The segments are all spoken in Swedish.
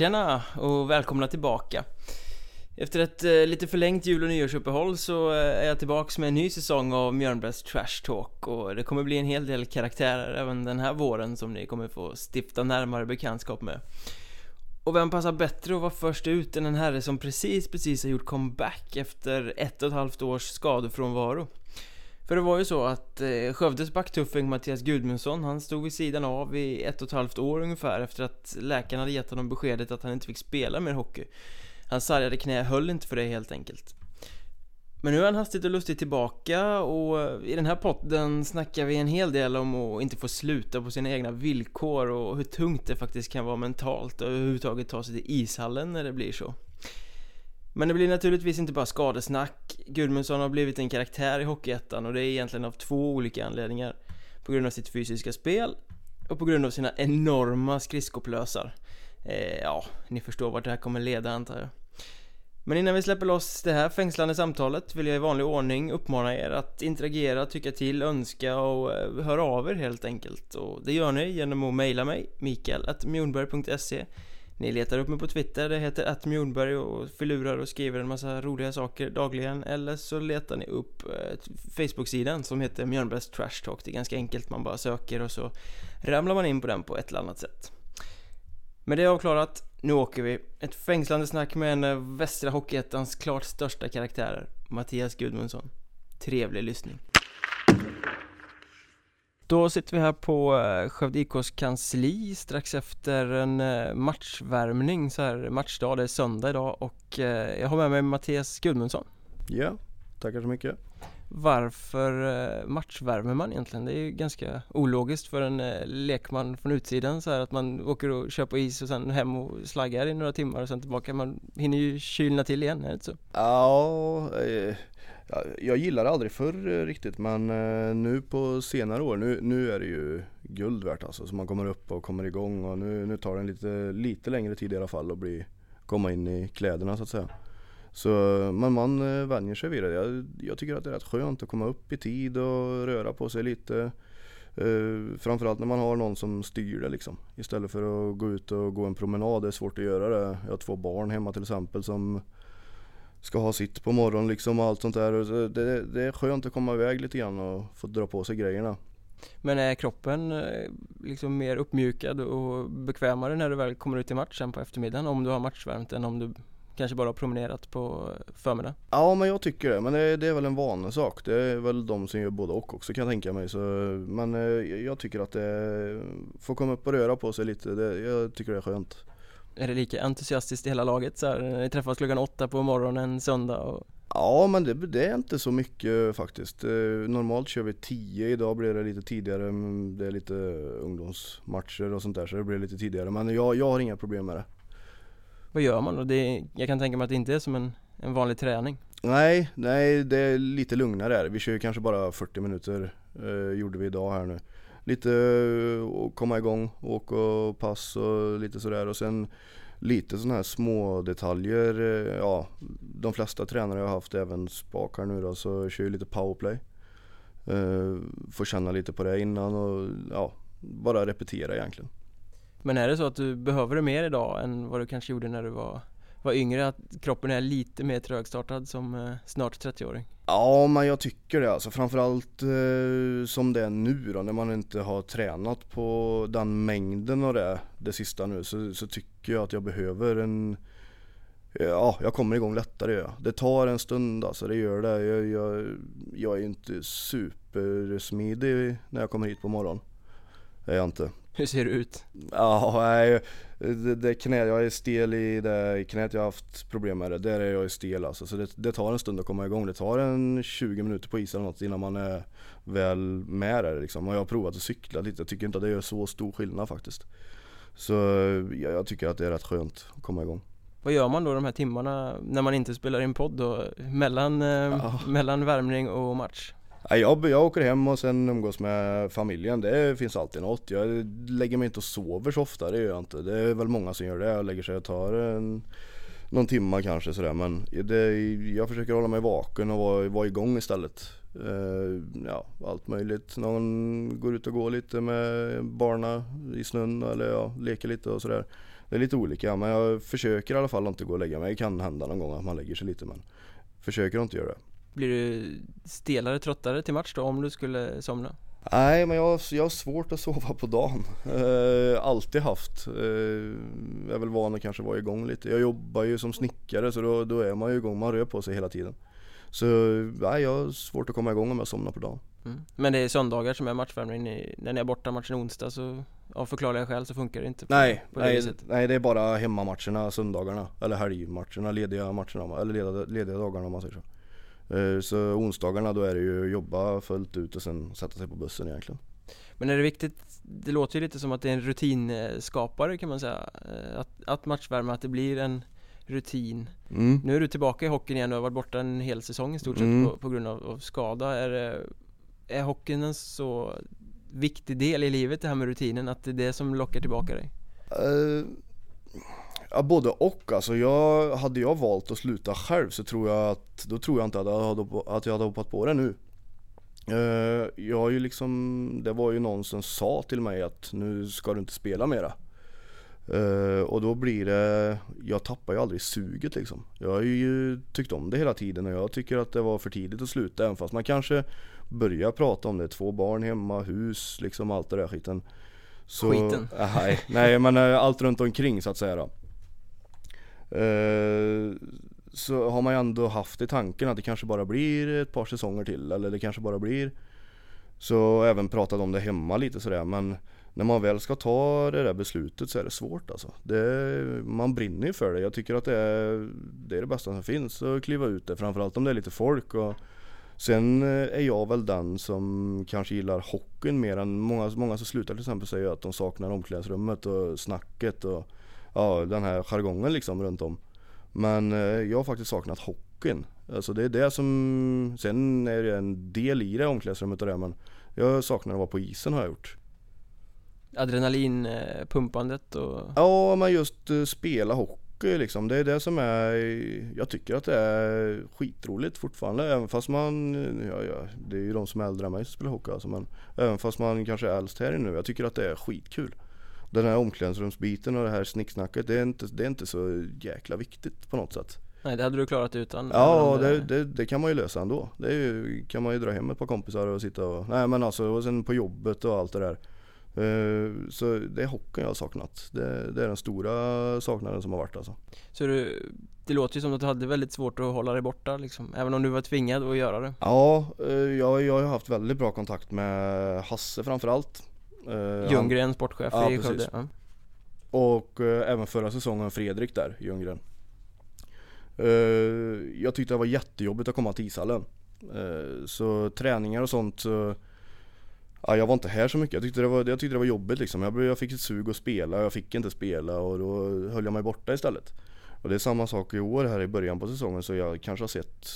Tjena och välkomna tillbaka Efter ett eh, lite förlängt jul och nyårsuppehåll så eh, är jag tillbaks med en ny säsong av Mjörnbergs Trash Talk och det kommer bli en hel del karaktärer även den här våren som ni kommer få stifta närmare bekantskap med och vem passar bättre att vara först ut än en herre som precis, precis har gjort comeback efter ett och ett halvt års skadefrånvaro? För det var ju så att eh, Skövdes backtuffing Mattias Gudmundsson, han stod vid sidan av i ett och ett halvt år ungefär efter att läkarna hade gett honom beskedet att han inte fick spela mer hockey. Hans sargade knä höll inte för det helt enkelt. Men nu är han hastigt och lustigt tillbaka och i den här podden snackar vi en hel del om att inte få sluta på sina egna villkor och hur tungt det faktiskt kan vara mentalt och överhuvudtaget ta sig till ishallen när det blir så. Men det blir naturligtvis inte bara skadesnack. Gudmundsson har blivit en karaktär i Hockeyettan och det är egentligen av två olika anledningar. På grund av sitt fysiska spel och på grund av sina enorma skridskoplösar. Eh, ja, ni förstår vart det här kommer leda antar jag. Men innan vi släpper loss det här fängslande samtalet vill jag i vanlig ordning uppmana er att interagera, tycka till, önska och eh, höra av er helt enkelt. Och det gör ni genom att mejla mig, mikael.mjornberg.se ni letar upp mig på Twitter, det heter attmjornberg och filurar och skriver en massa roliga saker dagligen. Eller så letar ni upp eh, Facebook-sidan som heter Mjörnbergs Trash Talk. Det är ganska enkelt, man bara söker och så ramlar man in på den på ett eller annat sätt. Men det är avklarat, nu åker vi. Ett fängslande snack med en av Västra Hockeyettans klart största karaktärer, Mattias Gudmundsson. Trevlig lyssning. Då sitter vi här på eh, Skövde IKs kansli strax efter en eh, matchvärmning så här matchdag, det är söndag idag och eh, jag har med mig Mattias Gudmundsson. Ja, tackar så mycket. Varför matchvärmer man egentligen? Det är ju ganska ologiskt för en lekman från utsidan så här att man åker och kör på is och sen hem och slaggar i några timmar och sen tillbaka. Man hinner ju kylna till igen, är det inte så? Ja, jag gillade det aldrig förr eh, riktigt men eh, nu på senare år, nu, nu är det ju guld värt alltså. Så man kommer upp och kommer igång och nu, nu tar det lite, lite längre tid i alla fall att bli, komma in i kläderna så att säga. Så, men man eh, vänjer sig vid det. Jag, jag, tycker att det är rätt skönt att komma upp i tid och röra på sig lite. Uh, framförallt när man har någon som styr det liksom. Istället för att gå ut och gå en promenad. Det är svårt att göra det. Jag har två barn hemma till exempel som ska ha sitt på morgonen liksom och allt sånt där. Det, det är skönt att komma iväg lite grann och få dra på sig grejerna. Men är kroppen eh, liksom mer uppmjukad och bekvämare när du väl kommer ut i matchen på eftermiddagen om du har matchvärmt än om du kanske bara promenerat på förmiddagen? Ja men jag tycker det, men det, det är väl en vanesak. Det är väl de som gör både och också kan jag tänka mig. Så, men eh, jag tycker att det får komma upp och röra på sig lite, det, jag tycker det är skönt. Är det lika entusiastiskt i hela laget så här, ni träffas klockan åtta på morgonen en söndag? Och... Ja men det, det, är inte så mycket faktiskt. Eh, normalt kör vi tio, idag blir det lite tidigare. Det är lite ungdomsmatcher och sånt där så det blir lite tidigare. Men jag, jag har inga problem med det vad gör man då? Det, jag kan tänka mig att det inte är som en, en vanlig träning Nej, nej det är lite lugnare här. Vi kör kanske bara 40 minuter eh, gjorde vi idag här nu. Lite eh, och komma igång, åka och pass och lite sådär och sen lite sådana här små detaljer. Eh, ja, de flesta tränare jag har haft, även Spak här nu då, så kör ju lite powerplay. Eh, får känna lite på det innan och ja, bara repetera egentligen. Men är det så att du behöver det mer idag än vad du kanske gjorde när du var, var yngre? Att kroppen är lite mer trögstartad som eh, snart 30-åring? Ja, men jag tycker det alltså. Framförallt eh, som det är nu då, när man inte har tränat på den mängden av det, det sista nu, så, så tycker jag att jag behöver en Ja, jag kommer igång lättare ja. Det tar en stund alltså, det gör det. Jag, jag, jag är inte supersmidig när jag kommer hit på morgonen. Det är jag inte. Hur ser du ut? Ja, nej, det, det knät, jag är stel i det knät, jag har haft problem med det. Där är jag stel alltså. Så det, det, tar en stund att komma igång. Det tar en 20 minuter på isen eller något innan man är väl med det liksom. Och jag har provat att cykla lite, jag tycker inte att det gör så stor skillnad faktiskt. Så ja, jag tycker att det är rätt skönt att komma igång. Vad gör man då de här timmarna när man inte spelar in podd då? Mellan, eh, ja. mellan värmning och match? Jag, jag åker hem och sen umgås med familjen. Det finns alltid något. Jag lägger mig inte och sover så ofta, det gör jag inte. Det är väl många som gör det. Jag lägger sig och tar en, någon timma kanske sådär. Men det, jag försöker hålla mig vaken och vara, vara igång istället. Uh, ja, allt möjligt. Någon går ut och går lite med barna i snön eller ja, leker lite och sådär. det är lite olika men jag försöker i alla fall inte gå och lägga mig. Det kan hända någon gång att man lägger sig lite men försöker inte göra det. Blir du stelare, tröttare till match då om du skulle somna? Nej men jag, jag har svårt att sova på dagen. Eh, alltid haft. Eh, jag är väl van att kanske vara igång lite. Jag jobbar ju som snickare så då, då är man ju igång, man rör på sig hela tiden. Så nej, jag har svårt att komma igång om jag somnar på dagen. Mm. Men det är söndagar som är matchvärmning, Ni- när ni är borta matchen onsdag så av förklarliga skäl så funkar det inte på, Nej, på det nej, viset. nej det är bara hemmamatcherna söndagarna eller helgmatcherna, lediga matcherna eller lediga, lediga dagarna om man säger så. Eh, Så onsdagarna då är det ju jobba fullt ut och sen sätta sig på bussen egentligen. Men är det viktigt, det låter ju lite som att det är en rutinskapare kan man säga eh, Att, att matchvärma, att det blir en rutin Mm. Nu är du tillbaka i hockeyn igen och har varit borta en hel säsong i stort sett Mm. på, på grund av, av skada är, det- är hockeyn en så viktig del i livet det här med rutinen att det är det som lockar tillbaka dig? Eh, ja, både och alltså. Jag, hade jag valt att sluta själv så tror jag att, då tror jag inte att jag hade, att jag hade hoppat på det nu. Eh, jag har ju liksom, det var ju någon som sa till mig att nu ska du inte spela mera. Eh, och då blir det, jag tappar ju aldrig suget liksom. Jag har ju tyckt om det hela tiden och jag tycker att det var för tidigt att sluta även fast man kanske börjar prata om det. Två barn hemma, hus, liksom allt det där skiten. Så, Skiten. Nej, nej men eh, allt runt omkring så att säga då. Eh, så har man ju ändå haft i tanken att det kanske bara blir ett par säsonger till eller det kanske bara blir Så även pratat om det hemma lite sådär men när man väl ska ta det där beslutet så är det svårt alltså. Det, man brinner ju för det. Jag tycker att det är det, är det bästa som finns att kliva ut det. Framförallt om det är lite folk. Och sen eh, är jag väl den som kanske gillar hockeyn mer än många, många som slutar till exempel säger att de saknar omklädningsrummet och snacket och ja, den här jargongen liksom runt om. Men eh, jag har faktiskt saknat hockeyn. Alltså det är det som, sen är det en del i det omklädningsrummet och det men jag saknar att vara på isen har jag gjort. Adrenalinpumpandet och Ja men just eh, spela hockey liksom, det är det som är, jag tycker att det är skitroligt fortfarande även fast man, ja, ja det är ju de som är äldre än mig som spelar hockey alltså men även fast man kanske är äldst här nu, jag tycker att det är skitkul. Den här omklädningsrumsbiten och det här snicksnacket, det är inte, det är inte så jäkla viktigt på något sätt. Nej det hade du klarat utan Ja, det, det, det kan man ju lösa ändå. Det ju, kan man ju dra hem ett par kompisar och sitta och, nej men alltså, och sen på jobbet och allt det där. Eh, Så det är hockeyn jag har saknat. Det, det är den stora saknaden som har varit alltså. Så du, det låter ju som att du hade väldigt svårt att hålla dig borta liksom Även om du var tvingad att göra det Ja, eh, jag, jag har haft väldigt bra kontakt med Hasse framförallt. Eh, han- Ljunggren, sportchef Ja, i. Skövde ja. Och eh, även förra säsongen Fredrik där, Ljunggren. Eh, jag tyckte det var jättejobbigt att komma till ishallen. Eh, så träningar och sånt så Ja, jag var inte här så mycket. Jag tyckte det var, jag tyckte det var jobbigt liksom. Jag, jag fick ett sug att spela, jag fick inte spela och då höll jag mig borta istället. Och det är samma sak i år här i början på säsongen så jag kanske har sett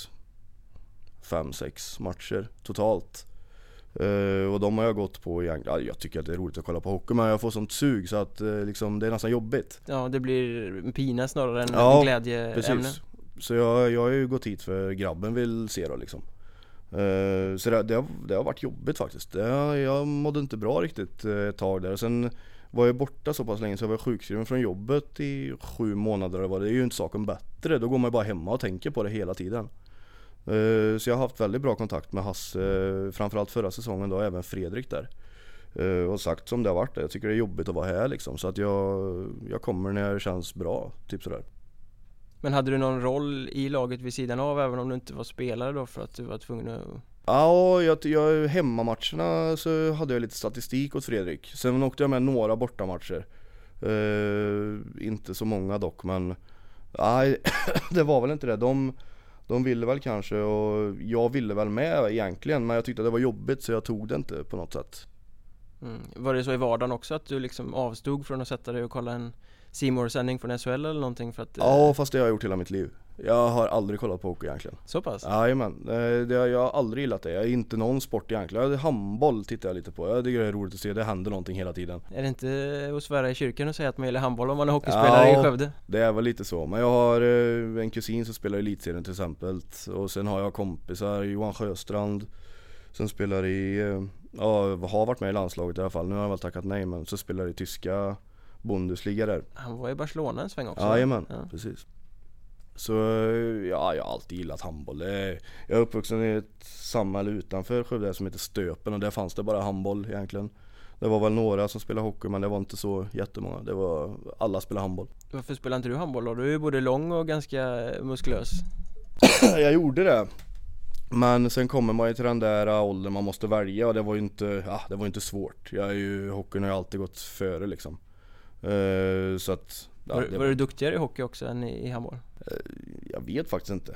5-6 matcher totalt. Eh, och de har jag gått på egentligen, ja, jag tycker att det är roligt att kolla på hockey men jag får sånt sug så att eh, liksom, det är nästan jobbigt. ja, det blir en pina snarare än Ja, glädjeämne Precis. Så jag, jag har ju gått hit för grabben vill se då liksom. Eh, så det, det, har, det har varit jobbigt faktiskt. Det, jag mådde inte bra riktigt ett tag där. Sen var jag borta så pass länge så jag var sjukskriven från jobbet i sju månader och vad det är ju inte saken bättre. Då går man ju bara hemma och tänker på det hela tiden. Eh, Så jag har haft väldigt bra kontakt med Hasse, framförallt förra säsongen då, även Fredrik där. Eh, Och sagt som det har varit, jag tycker det är jobbigt att vara här liksom. Så att jag, jag kommer när det känns bra, typ sådär. Men hade du någon roll i laget vid sidan av även om du inte var spelare då för att du var tvungen att Ja, jag, jag, hemmamatcherna så hade jag lite statistik åt Fredrik. Sen åkte jag med några bortamatcher. Eh, inte så många dock men Nej, det var väl inte det. De, de ville väl kanske och jag ville väl med egentligen men jag tyckte det var jobbigt så jag tog det inte på något sätt. mm. Var det så i vardagen också att du liksom avstod från att sätta dig och kolla en C sändning från SHL eller någonting för att eh, Ja, fast det har jag gjort hela mitt liv. Jag har aldrig kollat på hockey egentligen. Så pass? Jajamän, Eh, jag har aldrig gillat det. Jag är inte någon sport egentligen. Jag- Handboll tittar jag lite på. Jag tycker det är roligt att se. Det händer någonting hela tiden. Är det inte att svära i kyrkan och säga att man gillar handboll om man är hockeyspelare Ja. i Skövde? Det är väl lite så. Men jag har eh, en kusin som spelar i elitserien till exempel. Och sen har jag kompisar, Johan Sjöstrand. Som spelar i, eh, ja har varit med i landslaget i alla fall. Nu har han väl tackat nej men så spelar i tyska Bundesliga där. Han var i Barcelona en sväng också. Jajamän, Ja. precis. Så ja, jag har alltid gillat handboll. Jag är uppvuxen i ett samhälle utanför Skövde som heter Stöpen och där fanns det bara handboll egentligen. Det var väl några som spelade hockey men det var inte så jättemånga. Det var, alla spelade handboll. Varför spelar inte du handboll då? Du är ju både lång och ganska muskulös. jag gjorde det. Men sen kommer man ju till den där åldern man måste välja och det var ju inte, ja, det var inte svårt. Jag är ju, hockeyn har ju alltid gått före liksom. Eh, så att, ja, var, det var du duktigare i hockey också än i, i handboll? Jag vet faktiskt inte.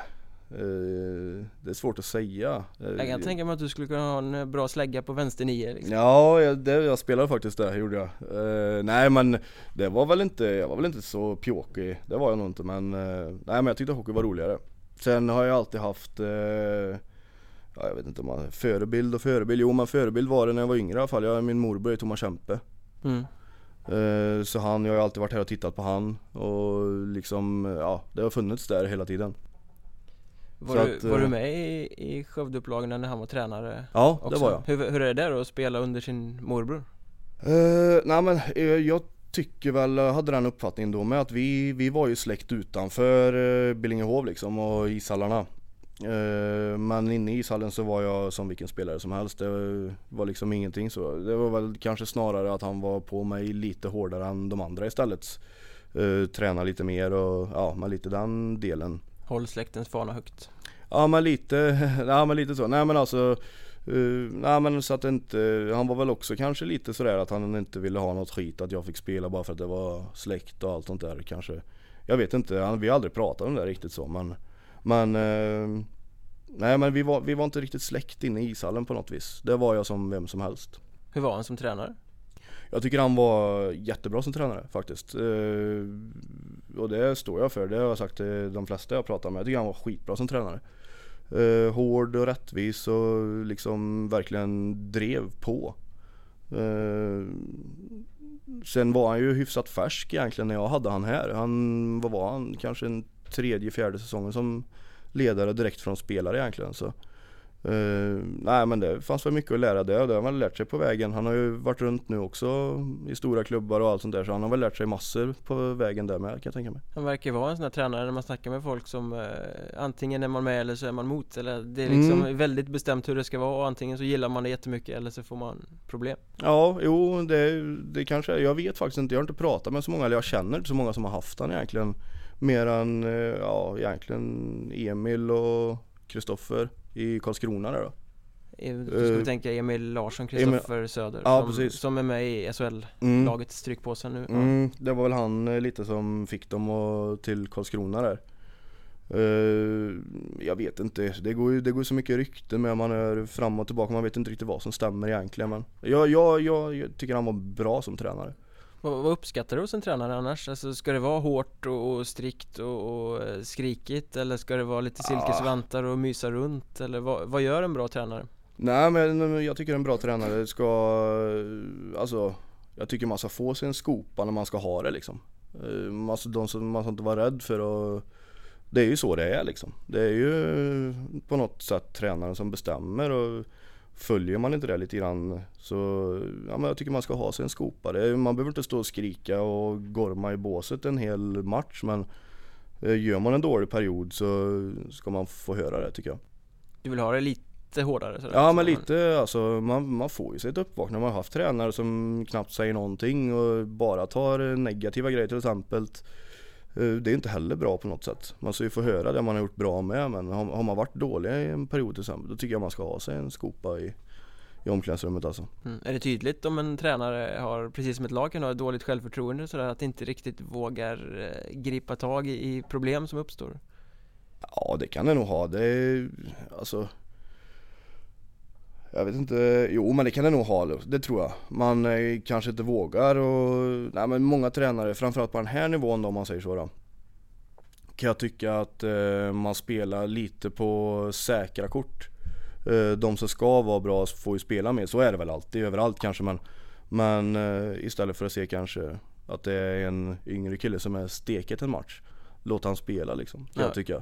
Eh, det är svårt att säga. Eh, Jag kan tänka mig att du skulle kunna ha en eh, bra slägga på vänster nio liksom. Ja, jag, det, jag spelade faktiskt det, gjorde jag. Eh, nej men det var väl inte, jag var väl inte så pjåkig, det var jag nog inte men eh, Nej men jag tyckte hockey var roligare. Sen har jag alltid haft, eh, ja, jag vet inte om man, förebild och förebild, jo men förebild var det när jag var yngre i alla fall. Jag, min morbror är Thomas Kempe. Mm. Eh, så han, jag har alltid varit här och tittat på han och liksom, ja det har funnits där hela tiden. Var, du, att, var eh, du med i, i Skövdeupplagorna när han var tränare? Ja, Också? det var jag. Hur, hur är det då att spela under sin morbror? Uh, nej men eh, jag tycker väl, jag hade den uppfattningen då med att vi, vi var ju släkt utanför Billingehov liksom och ishallarna. Eh, men inne i ishallen så var jag som vilken spelare som helst. Det var liksom ingenting så. Det var väl kanske snarare att han var på mig lite hårdare än de andra istället. Uh, träna lite mer och ja, men lite den delen. Håll släktens fana högt. Ja men lite, ja men lite så. Nej men alltså Uh, nej men så att inte, han var väl också kanske lite sådär att han inte ville ha något skit att jag fick spela bara för att det var släkt och allt sånt där kanske. Jag vet inte, han, vi har aldrig pratat om det riktigt så men Men uh, Nej men vi var, vi var inte riktigt släkt inne i ishallen på något vis. Det var jag som vem som helst. Hur var han som tränare? Jag tycker han var jättebra som tränare faktiskt. Uh, och det står jag för, det har jag sagt till de flesta jag pratar med. Jag tycker han var skitbra som tränare. Uh, hård och rättvis och liksom verkligen drev på. Uh, sen var han ju hyfsat färsk egentligen när jag hade han här. Han, vad var han, kanske en tredje, fjärde säsongen som ledare direkt från spelare egentligen. Så. Uh, nej men det fanns väl mycket att lära där och det har man lärt sig på vägen. Han har ju varit runt nu också i stora klubbar och allt sånt där så han har väl lärt sig massor på vägen där med kan jag tänka mig. Han verkar vara en sån här tränare när man snackar med folk som eh, Antingen är man med eller så är man mot eller Det är liksom Mm. väldigt bestämt hur det ska vara och antingen så gillar man det jättemycket eller så får man problem Ja, jo det, det kanske. Jag vet faktiskt inte. Jag har inte pratat med så många, eller jag känner inte så många som har haft han egentligen. Mer än, eh, ja egentligen Emil och Kristoffer i Karlskrona där då. Du Eh, vi tänka Emil Larsson, Kristoffer Söder Ja, som, precis. som är med i SHL-laget Mm. Strykpåsen nu ja. Mm, det var väl han eh, lite som fick dem att, till Karlskrona där. Eh, jag vet inte, det går ju det går så mycket rykten med man är fram och tillbaka, man vet inte riktigt vad som stämmer egentligen men jag, jag, jag, jag tycker han var bra som tränare. Vad, vad uppskattar du hos en tränare annars? Alltså ska det vara hårt och, och strikt och, och eh, skrikigt eller ska det vara lite silkesvantar och mysa runt eller vad, vad gör en bra tränare? Nej men jag tycker en bra tränare ska, alltså jag tycker man ska få sin skopa när man ska ha det liksom. Eh, Man ska, de, som- man ska inte vara rädd för att Det är ju så det är liksom. Det är ju på något sätt tränaren som bestämmer och Följer man inte det lite grann så ja, men jag tycker man ska ha sin skopa. Det är, man behöver inte stå och skrika och gorma i båset en hel match men eh, Gör man en dålig period så ska man få höra det tycker jag. Du vill ha det lite hårdare sådär, Ja så men lite alltså man, man får ju sig ett uppvaknande. Man har haft tränare som knappt säger någonting och bara tar negativa grejer till exempel. Eh, Det är inte heller bra på något sätt. Man ska ju få höra det man har gjort bra med men har, man varit dålig i en period till exempel då tycker jag man ska ha sig en skopa i, i omklädningsrummet alltså. Mm. Är det tydligt om en tränare har, precis som ett lag kan ha dåligt självförtroende sådär att inte riktigt vågar eh, gripa tag i, i problem som uppstår? Ja det kan det nog ha. Det är, alltså Jag vet inte, jo men det kan det nog ha, det tror jag. Man eh, kanske inte vågar och, nej men många tränare, framförallt på den här nivån då om man säger så då. Kan jag tycka att eh, man spelar lite på säkra kort. Eh, de som ska vara bra får ju spela med, så är det väl alltid överallt kanske men Men eh, istället för att se kanske att det är en yngre kille som är steket en match Låt han spela liksom, kan Ja. jag tycka.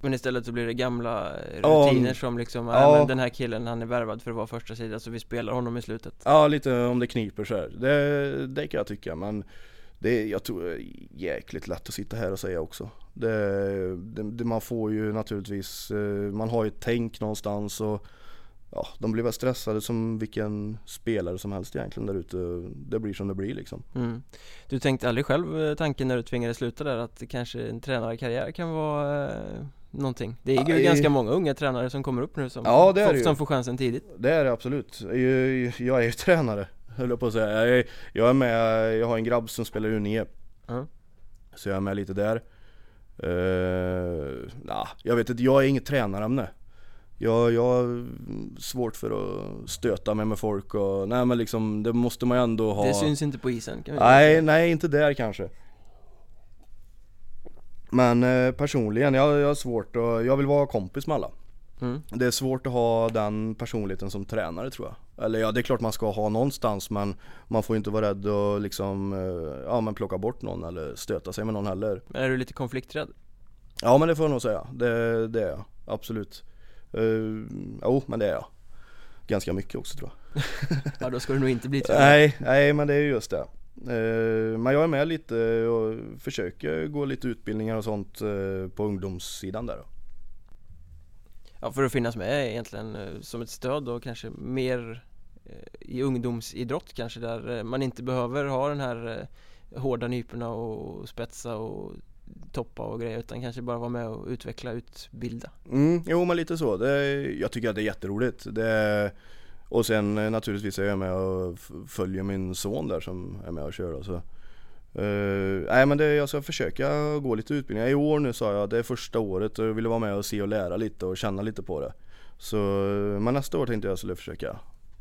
Men istället så blir det gamla rutiner som liksom, ja. ja. men den här killen han är värvad för att vara första sida så vi spelar honom i slutet Ja lite om det kniper så här. Det, det kan jag tycka men det, jag tror det är jäkligt lätt att sitta här och säga också. Det, det, det, man får ju naturligtvis, eh, man har ju ett tänk någonstans och ja, de blir väl stressade som vilken spelare som helst egentligen där ute. Det blir som det blir liksom. mm. Du tänkte aldrig själv eh, tanken när du tvingades sluta där att kanske en tränarkarriär kan vara eh, någonting? Det är ju Ja, ganska eh, många unga tränare som kommer upp nu som, Ja, det är får, det som får chansen tidigt Det är det absolut. Jag, är ju tränare höll jag på att säga. Jag är, jag är med, jag har en grabb som spelar U9. Ja. Så jag är med lite där. Uh, nah, jag vet inte, jag är inget tränarämne. Jag, jag har svårt för att stöta mig med folk och nej men liksom det måste man ju ändå ha. Det syns inte på isen kan vi Nej, säga. nej inte där kanske. Men eh, personligen, jag, jag har svårt att, jag vill vara kompis med alla. mm. Det är svårt att ha den personligheten som tränare tror jag. Eller ja, det är klart man ska ha någonstans men man får ju inte vara rädd att liksom, eh, ja men plocka bort någon eller stöta sig med någon heller. Men är du lite konflikträdd? Ja men det får jag nog säga, det, det är jag, absolut. Uh, jo men det är jag. Ganska mycket också tror jag. Ja då ska du nog inte bli tränare Nej, nej men det är ju just det. Eh, men jag är med lite och försöker gå lite utbildningar och sånt eh, på ungdomssidan där då. Ja för att finnas med egentligen eh, som ett stöd och kanske mer i ungdomsidrott kanske där man inte behöver ha den här hårda nyporna och spetsa och toppa och grejer utan kanske bara vara med och utveckla, utbilda Mm, jo men lite så. Det, jag tycker att det är jätteroligt. Det, och sen eh, naturligtvis är jag med och följer min son där som är med och kör då, så. Eh, nej men det, jag ska försöka gå lite utbildningar. I år nu sa jag att det är första året och jag ville vara med och se och lära lite och känna lite på det. Så, eh, men nästa år tänkte jag skulle försöka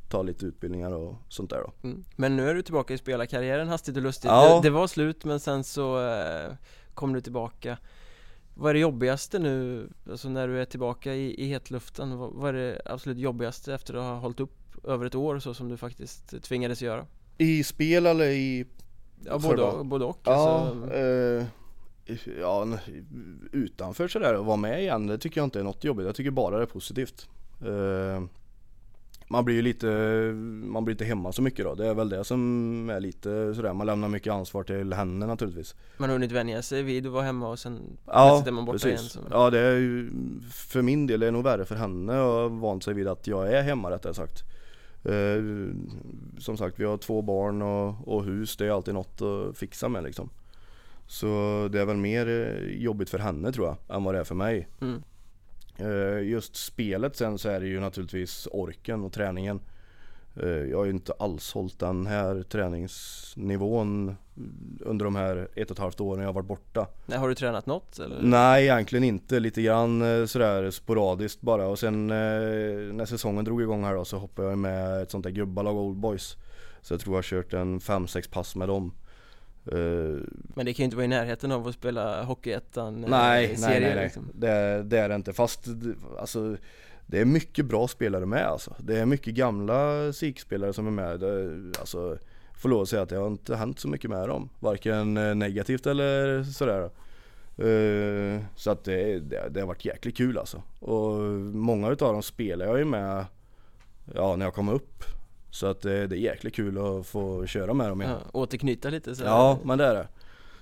ta lite utbildningar och sånt där då. mm. Men nu är du tillbaka i spelarkarriären hastigt och lustigt Ja. det, det var slut men sen så eh, kom du tillbaka Vad är det jobbigaste nu, alltså när du är tillbaka i, i hetluften? Vad, vad är det absolut jobbigaste efter att ha hållit upp över ett år så som du faktiskt tvingades göra? I spel eller i Ja både, och, både och Ja, alltså, eh, ja, utanför sådär och vara med igen, det tycker jag inte är något jobbigt. Jag tycker bara det är positivt. Eh, man blir ju lite, man blir inte hemma så mycket då. Det är väl det som är lite sådär, man lämnar mycket ansvar till henne naturligtvis. Man har hunnit vänja sig vid att vara hemma och sen Ja, är man borta igen precis. så. Ja, det är ju, för min del är det nog värre för henne och har vant sig vid att jag är hemma rättare sagt. Eh, som sagt, vi har två barn och, och hus, det är alltid något att fixa med liksom. Så det är väl mer eh, jobbigt för henne tror jag, än vad det är för mig. Mm. Eh, Just spelet sen så är det ju naturligtvis orken och träningen. Eh, Jag har ju inte alls hållit den här träningsnivån under de här ett och ett halvt åren jag har varit borta. Nej, har du tränat något eller? Nej egentligen inte, lite grann eh, sådär sporadiskt bara och sen eh, när säsongen drog igång här då så hoppade jag med ett sånt där gubbalag Old Boys Så jag tror jag har kört en 5-6 pass med dem Men det kan ju inte vara i närheten av att spela Hockeyettan eh, Nej, nej, nej, nej. liksom. Det, det är det inte. Fast alltså, det är mycket bra spelare med alltså. Det är mycket gamla SIK-spelare som är med. Det, alltså, får lov att säga att det har inte hänt så mycket med dem. Varken eh, negativt eller sådär. Eh, så att det, det, det har varit jäkligt kul alltså. Och många utav dem spelar jag ju med ja, när jag kommer upp. Så att det, det är jäkligt kul att få köra med dem igen. Ja, återknyta lite så Ja, men det är det.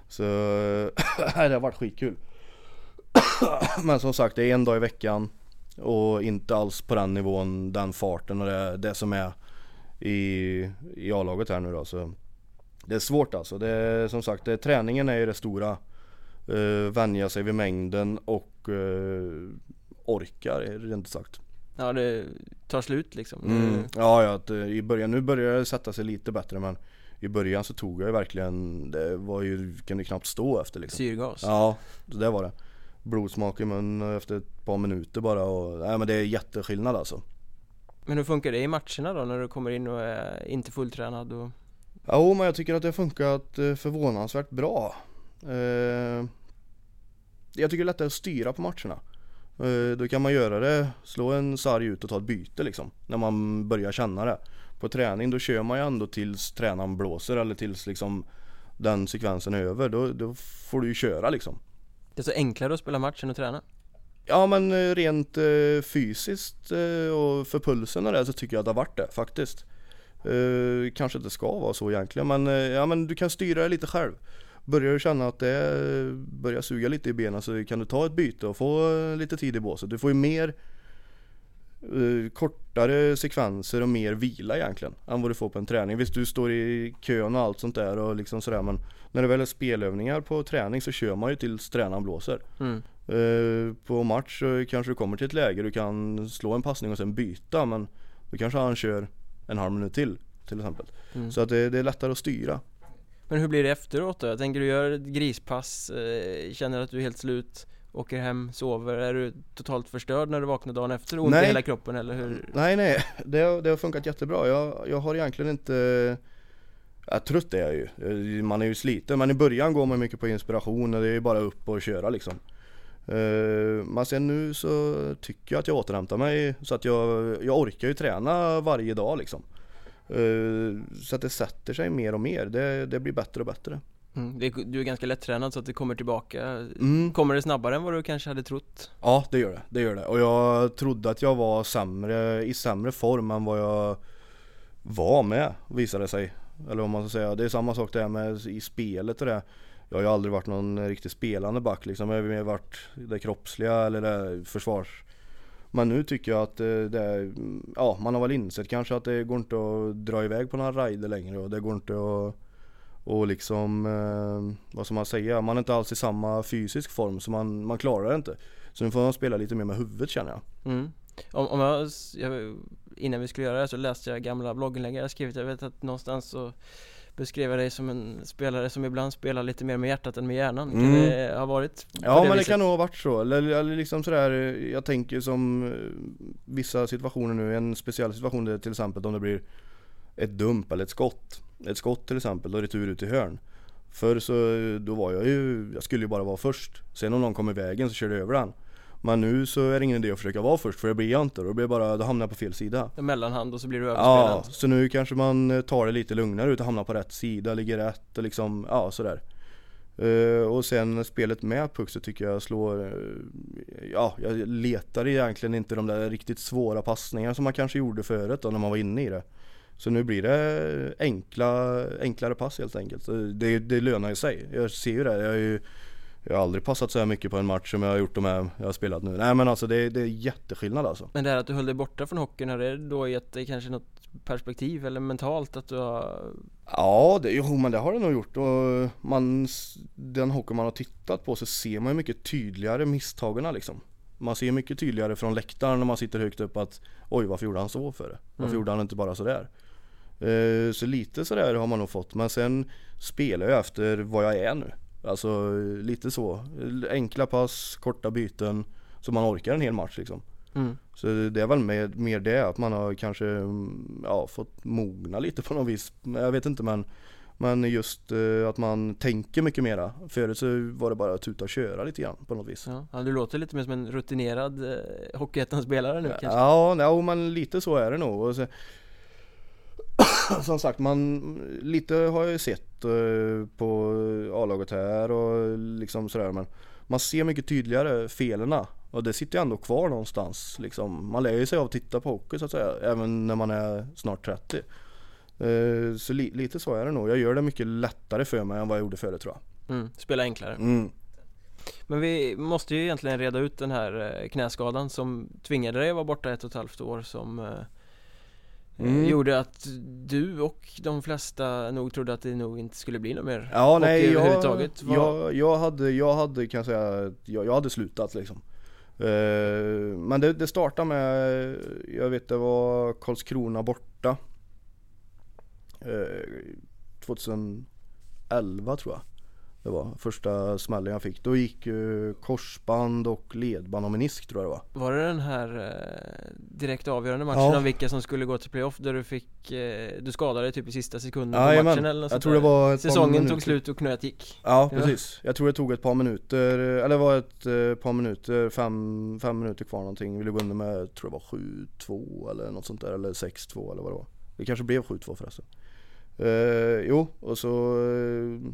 Så det har varit skitkul. men som sagt, det är en dag i veckan och inte alls på den nivån, den farten och det, det som är i, i A-laget här nu då. Så det är svårt alltså. Det är, som sagt, det, träningen är ju det stora. Uh, vänja sig vid mängden och uh, orkar rent sagt. Ja, det tar slut liksom Mm. Ja, ja att, eh, i början, nu börjar det sätta sig lite bättre men i början så tog jag ju verkligen, det var ju, kunde knappt stå efter liksom. Syrgas Ja, det var det. Blodsmak i munnen efter ett par minuter bara och, nej men det är jätteskillnad alltså. Men hur funkar det i matcherna då när du kommer in och är inte fulltränad och Jo men jag tycker att det har funkat eh, förvånansvärt bra. Eh, jag tycker det är lättare att styra på matcherna. Eh, då kan man göra det, slå en sarg ut och ta ett byte liksom. När man börjar känna det. På träning då kör man ju ändå tills tränaren blåser eller tills liksom den sekvensen är över. Då, då får du ju köra liksom det är så enklare att spela match än att träna? Ja men eh, rent eh, fysiskt eh, och för pulsen och det så tycker jag att det har varit det faktiskt. Eh, kanske inte ska vara så egentligen men, eh, ja, men du kan styra det lite själv. Börjar du känna att det eh, börjar suga lite i benen så kan du ta ett byte och få eh, lite tid i båset. Du får ju mer eh, kortare sekvenser och mer vila egentligen än vad du får på en träning. Visst du står i kön och allt sånt där och liksom sådär men när det väl är spelövningar på träning så kör man ju tills tränaren blåser. Mm. Eh, på match så kanske du kommer till ett läge du kan slå en passning och sen byta men då kanske han kör en halv minut till till exempel. Mm. Så att det, det är lättare att styra. Men hur blir det efteråt då? Jag tänker du gör ett grispass, eh, känner att du är helt slut, åker hem, sover, är du totalt förstörd när du vaknar dagen efter? Ont i Nej. hela kroppen eller hur? Nej nej, det, har- det har funkat jättebra. Jag, jag har egentligen inte Ja, trött är jag ju. Man är ju sliten men i början går man mycket på inspiration och det är bara upp och köra liksom. Eh, Men sen nu så tycker jag att jag återhämtar mig så att jag, jag orkar ju träna varje dag liksom. Eh, Så att det sätter sig mer och mer. Det, det blir bättre och bättre. Mm. det- Du är ganska lättränad så att det kommer tillbaka Mm. Kommer det snabbare än vad du kanske hade trott? Ja det gör det, det gör det. Och jag trodde att jag var sämre, i sämre form än vad jag var med visade det sig. Eller om man ska säga, det är samma sak där med i spelet och det. Jag har ju aldrig varit någon riktigt spelande back liksom. Jag har mer varit det kroppsliga eller det försvars. Men nu tycker jag att eh, det är, ja man har väl insett kanske att det går inte att dra iväg på några rider längre och det går inte att och liksom, eh, vad ska man säga, man är inte alls i samma fysisk form så man, man klarar det inte. Så nu får man spela lite mer med huvudet känner jag. Mm. Om, om jag, jag, innan vi skulle göra det så läste jag gamla blogginlägg jag skrivit Jag vet att någonstans så beskrev jag dig som en spelare som ibland spelar lite mer med hjärtat än med hjärnan Kan Mm. det ha varit Ja men det viset? kan nog ha varit så, eller, liksom sådär, jag tänker som eh, vissa situationer nu, en speciell situation där till exempel om det blir ett dump eller ett skott. Ett skott till exempel och retur ut i hörn. Förr så, då var jag ju, jag skulle ju bara vara först. Sen om någon kom i vägen så körde jag över den. Men nu så är det ingen idé att försöka vara först för det blir jag inte. Då, blir bara, då hamnar jag på fel sida. En mellanhand och så blir du överspelad Ja, så nu kanske man eh, tar det lite lugnare ut och hamnar på rätt sida, ligger rätt och liksom, ja sådär. Eh, och sen spelet med puck så tycker jag slår, eh, ja jag letar egentligen inte de där riktigt svåra passningarna som man kanske gjorde förut då när man var inne i det. Så nu blir det enkla, enklare pass helt enkelt. Det, det lönar ju sig. Jag ser ju det. Jag, har ju, jag har aldrig passat så här mycket på en match som jag har gjort de här jag har spelat nu. Nej men alltså det, det är jätteskillnad alltså. Men det här att du höll dig borta från hockeyn, har det då gett dig kanske något perspektiv eller mentalt att du har Ja, det, jo men det har det nog gjort och man, den hockey man har tittat på så ser man ju mycket tydligare misstagen liksom. Man ser mycket tydligare från läktaren när man sitter högt upp att oj varför gjorde han så för det? Varför Mm. gjorde han inte bara sådär? Eh, så lite sådär har man nog fått men sen spelar jag efter vad jag är nu. Alltså lite så. Enkla pass, korta byten så man orkar en hel match liksom. mm. Så det är väl mer, mer det att man har kanske mm, ja, fått mogna lite på något vis. Jag vet inte men men just eh, att man tänker mycket mera. Förut så var det bara att tuta och köra lite grann på något vis. ja. du låter lite mer som en rutinerad eh, Hockeyettan-spelare nu kanske Ja, ja men lite så är det nog. Och så, som sagt, man, lite har jag ju sett eh, på A-laget här och liksom sådär men man ser mycket tydligare felerna och det sitter ju ändå kvar någonstans liksom. Man lär ju sig av att titta på hockey så att säga, även när man är snart 30. Eh, Så li, lite så är det nog. Jag gör det mycket lättare för mig än vad jag gjorde förut tror jag. mm. Spela enklare Mm. Men vi måste ju egentligen reda ut den här eh, knäskadan som tvingade dig att vara borta ett och ett halvt år som Mm. eh, gjorde att du och de flesta nog trodde att det nog inte skulle bli något mer Ja hockey nej jag. Vad- jag, jag hade, jag hade kan jag säga, jag, jag hade slutat liksom. Eh, men det, det startade med, jag vet det var Karlskrona borta. Eh, 2011 tror jag. Det var första smällen jag fick. Då gick ju korsband och ledband och menisk tror jag det var. Var det den här eh, direkt avgörande matchen Ja. om vilka som skulle gå till playoff där du fick, eh, du skadade dig typ i sista sekunden på Jajamän. matchen eller något Jag tror det var ett Säsongen tog slut och knöet gick Ja Ja. precis. Jag tror det tog ett par minuter, eller det var ett eh, par minuter, fem, fem minuter kvar någonting. Vi låg under med, tror det var 7-2 eller något sånt där, eller 6-2 eller vad det var. Det kanske blev 7-2 förresten. Eh, jo, och så eh,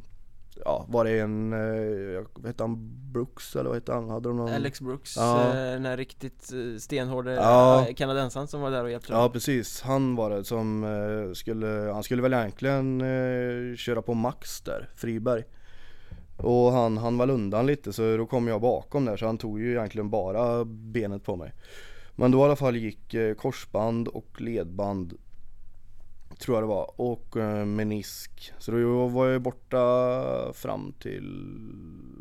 ja, var det en, eh, vad hette han, Brooks eller vad hette han? Hade de någon? Alex Brooks, Ja. eh, den här riktigt eh, stenhårde Ja. kanadensaren som var där och hjälpte. Ja precis, han var det som skulle, han skulle väl egentligen köra på Max där, Friberg Och han, han var undan lite så då kom jag bakom där så han tog ju egentligen bara benet på mig Men då i alla fall gick korsband och ledband Tror jag det var och eh, menisk Så då var jag borta fram till,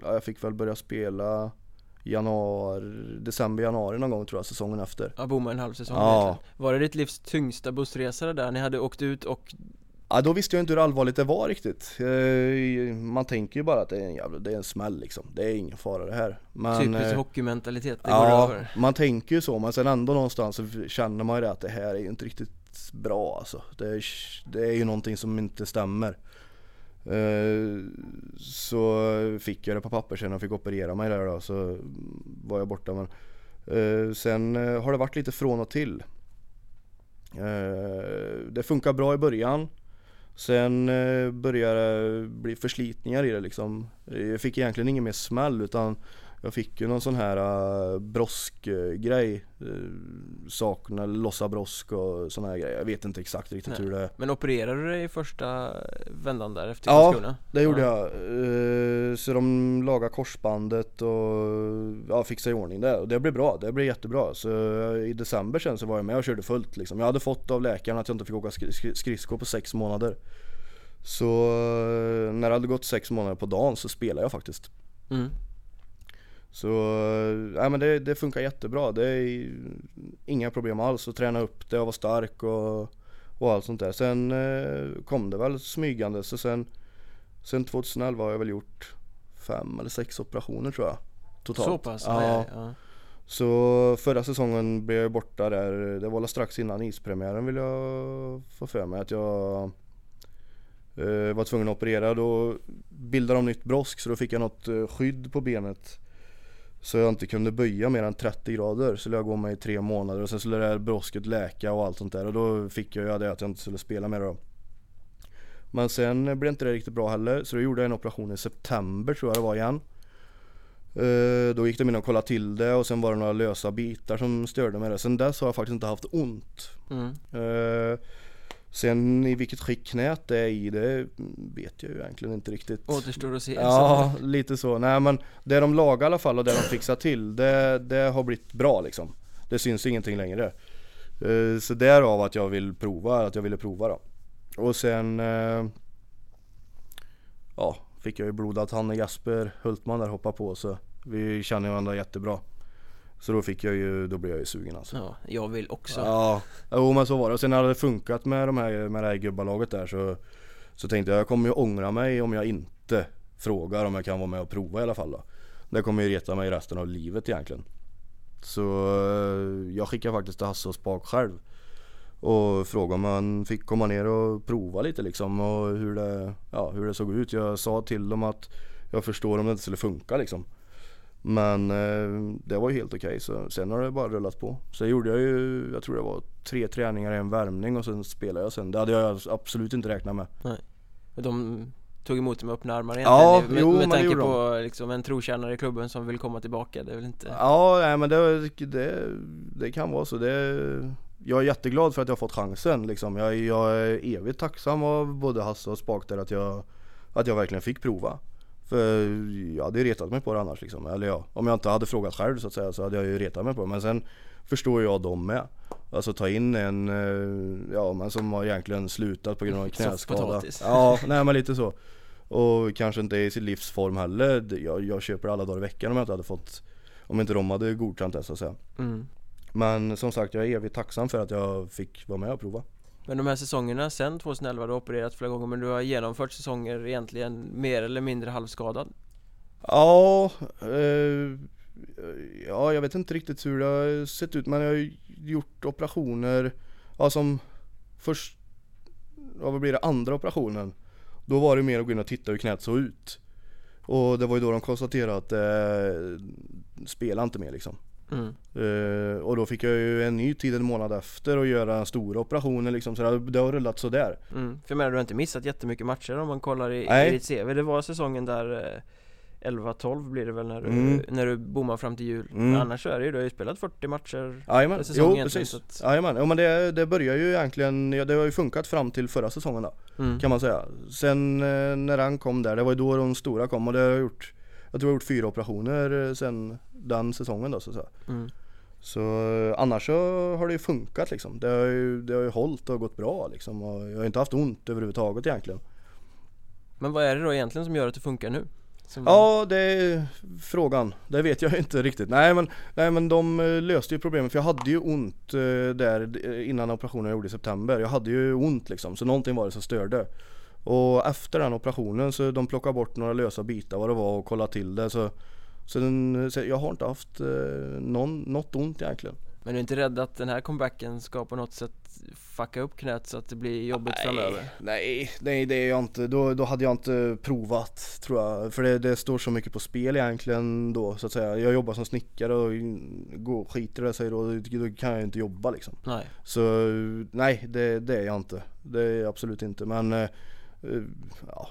ja, jag fick väl börja spela januari, december, januari någon gång tror jag säsongen efter Ja, bomma en halv säsong Ja. egentligen. Var det ditt livs tyngsta bussresa där? Ni hade åkt ut och Ja då visste jag inte hur allvarligt det var riktigt. Eh, Man tänker ju bara att det är en jävla, det är en smäll liksom. Det är ingen fara det här. Men, typisk eh, hockeymentalitet, det går Ja, över. man tänker ju så men sen ändå någonstans så känner man ju det att det här är ju inte riktigt bra alltså. Det är, det är ju någonting som inte stämmer. Eh, Så fick jag det på papper sen och fick operera mig där då så var jag borta men eh, Sen eh, har det varit lite från och till. Eh, Det funkar bra i början Sen eh, började det bli förslitningar i det liksom Jag fick egentligen ingen mer smäll utan jag fick ju någon sån här uh, broskgrej uh, Sakna, lossa brosk och såna här grejer Jag vet inte exakt riktigt Nej. hur det Men opererade du dig i första vändan där efter Ja, Karlskrona? Det gjorde Ja. jag. Eh, Så de lagade korsbandet och ja, fixade i ordning det. Och det blev bra, det blev jättebra. Så eh, i december sen så var jag med och körde fullt liksom. Jag hade fått av läkaren att jag inte fick åka skri- skridskor på sex månader. Så eh, när det hade gått sex månader på dagen så spelade jag faktiskt. Mm. Så nej, men det, det funkar jättebra. Det är inga problem alls att träna upp det och vara stark och, och allt sånt där. Sen eh, kom det väl smygande så sen, sen 2011 har jag väl gjort fem eller sex operationer tror jag. Totalt. Så pass? Ja. Ja. Ja, Så förra säsongen blev jag borta där, det var strax innan ispremiären vill jag få för mig att jag eh, var tvungen att operera. Då bildade de nytt brosk så då fick jag något eh, skydd på benet. Så jag inte kunde böja mer än 30 grader. Så jag gå med i tre månader och sen skulle det här brosket läka och allt sånt där. Och då fick jag ju det att jag inte skulle spela mer då. Men sen blev inte det riktigt bra heller. Så då gjorde jag en operation i september tror jag det var igen. Eh, Då gick de in och kollade till det och sen var det några lösa bitar som störde mig. Sen dess har jag faktiskt inte haft ont. Mm. Sen i vilket skick knät det är i det vet jag ju egentligen inte riktigt. Återstår att se Ja, lite så. Nej men det de lagar i alla fall och det de fixar till det, det har blivit bra liksom. Det syns ingenting längre. Eh, Så därav att jag vill prova, att jag ville prova då. Och sen eh, Ja, fick jag ju blod att Hanne Jasper Hultman där hoppa på så vi känner varandra jättebra. Så då fick jag ju, då blev jag ju sugen alltså. Ja, jag vill också Ja, jo men så var det. Och sen när det funkat med, de här, med det här gubbalaget där så Så tänkte jag, jag kommer ju ångra mig om jag inte frågar om jag kan vara med och prova i alla fall då. Det kommer ju reta mig resten av livet egentligen. Så eh, jag skickade faktiskt till Hasse och Spak själv. Och frågade om han fick komma ner och prova lite liksom och hur det, ja, hur det såg ut. Jag sa till dem att jag förstår om det inte skulle funka liksom. Men eh, det var ju helt okej så sen har det bara rullat på. Så gjorde jag ju, jag tror det var tre träningar i en värmning och sen spelade jag sen. Det hade jag absolut inte räknat med. De tog emot det med öppna armar Ja, egentligen med, jo, med tanke på liksom en trotjänare i klubben som vill komma tillbaka, det är väl inte Ja, nej, men det, det, det kan vara så. Det, jag är jätteglad för att jag har fått chansen liksom. Jag, jag är evigt tacksam av både Hasse och Spak där att jag, att jag verkligen fick prova. För jag hade ju retat mig på det annars liksom. Eller ja, om jag inte hade frågat själv så att säga så hade jag ju retat mig på det. Men sen förstår jag dem med. Alltså ta in en, eh, ja men som har egentligen slutat på grund av en knäskada. Ja, nej men lite så. Och kanske inte i sin livsform heller. Jag, jag köper alla dagar i veckan om jag inte hade fått Om inte de hade godkänt det så att säga. mm. Men som sagt jag är evigt tacksam för att jag fick vara med och prova. Men de här säsongerna sen 2011, du har opererat flera gånger men du har genomfört säsonger egentligen mer eller mindre halvskadad? Ja, eh, ja jag vet inte riktigt hur det har sett ut men jag har gjort operationer, ja som först, ja vad blir det, andra operationen. Då var det mer att gå in och titta hur knät såg ut. Och det var ju då de konstaterade att eh, spela inte mer liksom. Mm. Eh, och då fick jag ju en ny tid en månad efter och göra stora operationer liksom, så det, har- det har rullat sådär. Mm. För jag menar, du har inte missat jättemycket matcher om man kollar i, Nej. i ditt CV Det var säsongen där eh, 11-12 blir det väl när du, Mm. när du bommar fram till jul Mm. Annars så är det ju, du har ju spelat 40 matcher Jajamän, jo precis. att- Jajamän, ja men det, det börjar ju egentligen, ja, det har ju funkat fram till förra säsongen då, mm. kan man säga. Sen eh, när han kom där, det var ju då de stora kom och det har jag gjort, jag tror jag har gjort fyra operationer eh, sen den säsongen då så att säga. Mm. Så eh, annars så har det ju funkat liksom. Det har ju, det har ju hållit och gått bra liksom och jag har inte haft ont överhuvudtaget egentligen. Men vad är det då egentligen som gör att det funkar nu? Som, Ja, det är frågan. Det vet jag inte riktigt. Nej men, nej, men de eh, löste ju problemet för jag hade ju ont där innan operationen jag gjorde i september. Jag hade ju ont liksom, så någonting var det som störde. Och efter den operationen så de plockade bort några lösa bitar vad det var och kollade till det. Så, så, den, så jag har inte haft eh, någon, något ont egentligen. Men du är inte rädd att den här comebacken ska på något sätt fucka upp knät så att det blir jobbigt framöver? Nej, nej det är jag inte. Då, då hade jag inte provat tror jag. För det, det står så mycket på spel egentligen då så att säga. Jag jobbar som snickare och går, skiter det sig då, då kan jag inte jobba liksom. Nej, Så nej, det, det är jag inte. Det är jag absolut inte. Men eh, ja,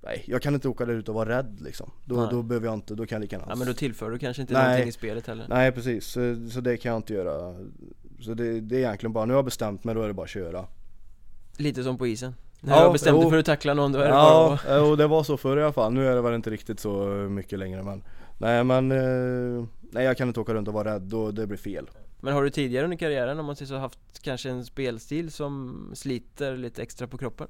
nej, jag kan inte åka där ut och vara rädd liksom. Då, Nej. då behöver jag inte, då kan jag lika gärna ja, men då tillför du kanske inte Nej. någonting i spelet heller Nej precis, så, så det kan jag inte göra. Så det, det är egentligen bara, nu har jag bestämt mig, då är det bara att köra. Lite som på isen När Ja, har bestämt dig för att tackla någon då är det bara Ja, att... eh, och det var så förr i alla fall. Nu är det väl inte riktigt så mycket längre men Nej men eh, Nej jag kan inte åka runt och vara rädd, då det blir fel. Men har du tidigare under karriären om man säger så haft kanske en spelstil som sliter lite extra på kroppen?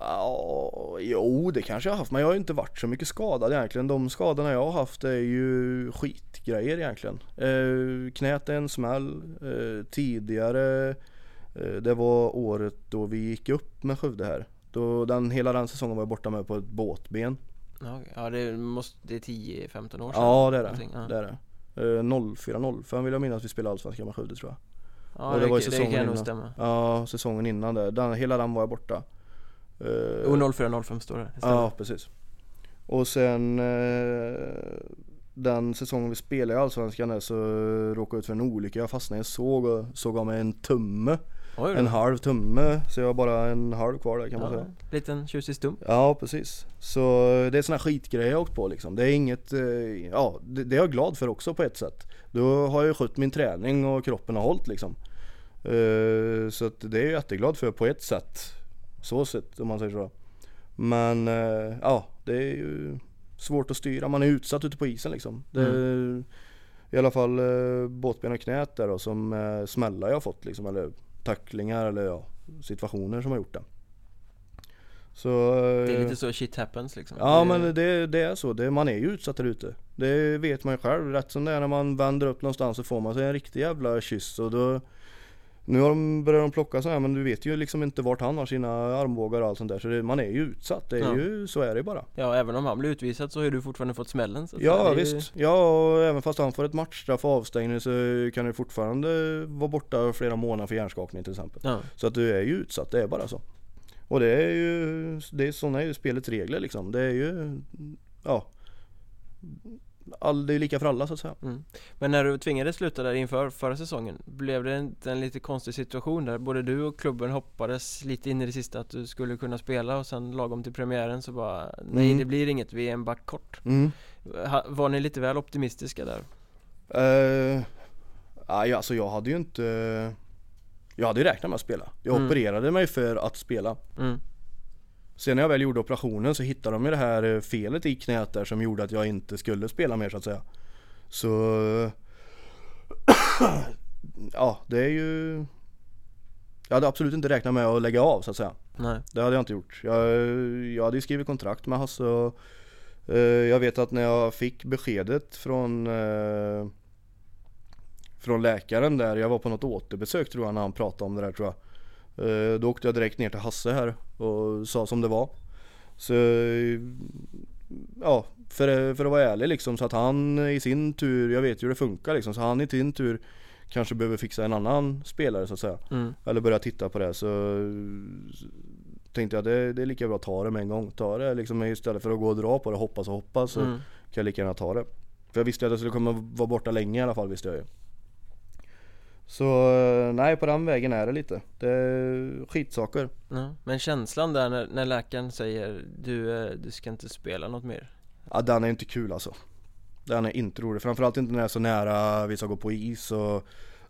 Ja, jo det kanske jag har haft men jag har inte varit så mycket skadad egentligen. De skadorna jag har haft är ju skitgrejer egentligen. Eh, knät är en smäll. Eh, tidigare eh, Det var året då vi gick upp med Skövde här. Då den, hela den säsongen var jag borta med på ett båtben. Ja, det, måste, det är 10-15 år sedan Ja det är det. ja. det, är det. Eh, 04-05 vill jag minnas vi spelade Allsvenskan med Skövde tror jag. Ja, Och det, det var ju det, kan nog innan. stämma Ja säsongen innan det. Den, hela den var jag borta. Eh, Jo 04-05 står det, stämmer. Ja, precis. Och sen eh, den säsongen vi spelade i Allsvenskan där så råkade jag ut för en olycka. Jag fastnade i en såg och såg av mig en tumme. Oj. En halv tumme. Så jag har bara en halv kvar där kan man ja, säga. Liten tjusig stump Ja, precis. Så det är såna här skitgrejer jag åkt på liksom. Det är inget, eh, ja det, det är jag glad för också på ett sätt. Då har jag ju skött min träning och kroppen har hållit liksom. Eh, Så att det är jag jätteglad för på ett sätt. Så sett om man säger så. Men eh, ja, det är ju svårt att styra. Man är utsatt ute på isen liksom. Det är, I alla fall eh, båtben och knät där då som eh, smällar jag har fått liksom. Eller tacklingar eller ja, situationer som har gjort det. Så, Det är eh, lite så shit happens liksom Ja det, men det, det är så, det, man är ju utsatt där ute Det vet man ju själv, rätt som det är när man vänder upp någonstans så får man sig en riktig jävla kyss och då Nu har de börjat de plocka så här men du vet ju liksom inte vart han har sina armbågar och allt sånt där så det, man är ju utsatt, det är Ja. ju, så är det bara Ja även om han blir utvisad så har du fortfarande fått smällen så Ja ju- visst, ja och även fast han får ett matchstraff och avstängning så kan du fortfarande vara borta flera månader för hjärnskakning till exempel Ja, Så att du är ju utsatt, det är bara så. Och det är ju, det är, sådana är ju spelets regler liksom. Det är ju, ja. All, det är lika för alla så att säga. mm. Men när du tvingades sluta där inför förra säsongen Blev det inte en lite konstig situation där både du och klubben hoppades lite in i det sista att du skulle kunna spela och sen lagom till premiären så bara Nej Mm. det blir inget, vi är en back kort Mm. Var ni lite väl optimistiska där? Uh, ja, alltså jag hade ju inte Jag hade ju räknat med att spela. Jag Mm. opererade mig för att spela. Sen när jag väl gjorde operationen så hittade de ju det här eh, felet i knät där som gjorde att jag inte skulle spela mer så att säga. Så Ja, det är ju Jag hade absolut inte räknat med att lägga av så att säga. Nej, Det hade jag inte gjort. Jag, jag hade ju skrivit kontrakt med Hasse och eh, jag vet att när jag fick beskedet från eh, från läkaren där, jag var på något återbesök tror jag när han pratade om det där tror jag. Eh, då åkte jag direkt ner till Hasse här och sa som det var. Så ja, för, för att vara ärlig liksom så att han i sin tur, jag vet ju hur det funkar liksom, så han i sin tur kanske behöver fixa en annan spelare så att säga. mm. Eller börja titta på det så tänkte jag det, det är lika bra att ta det med en gång. Ta det liksom istället för att gå och dra på det, hoppas och hoppas så Mm. kan jag lika gärna ta det. För jag visste att jag skulle komma vara borta länge i alla fall visste jag ju. Så nej på den vägen är det lite. Det är skitsaker. Ja, men känslan där när, när läkaren säger du, eh, du ska inte spela något mer? Ja den är inte kul alltså. Den är inte rolig. Framförallt inte när det är så nära vi ska gå på is och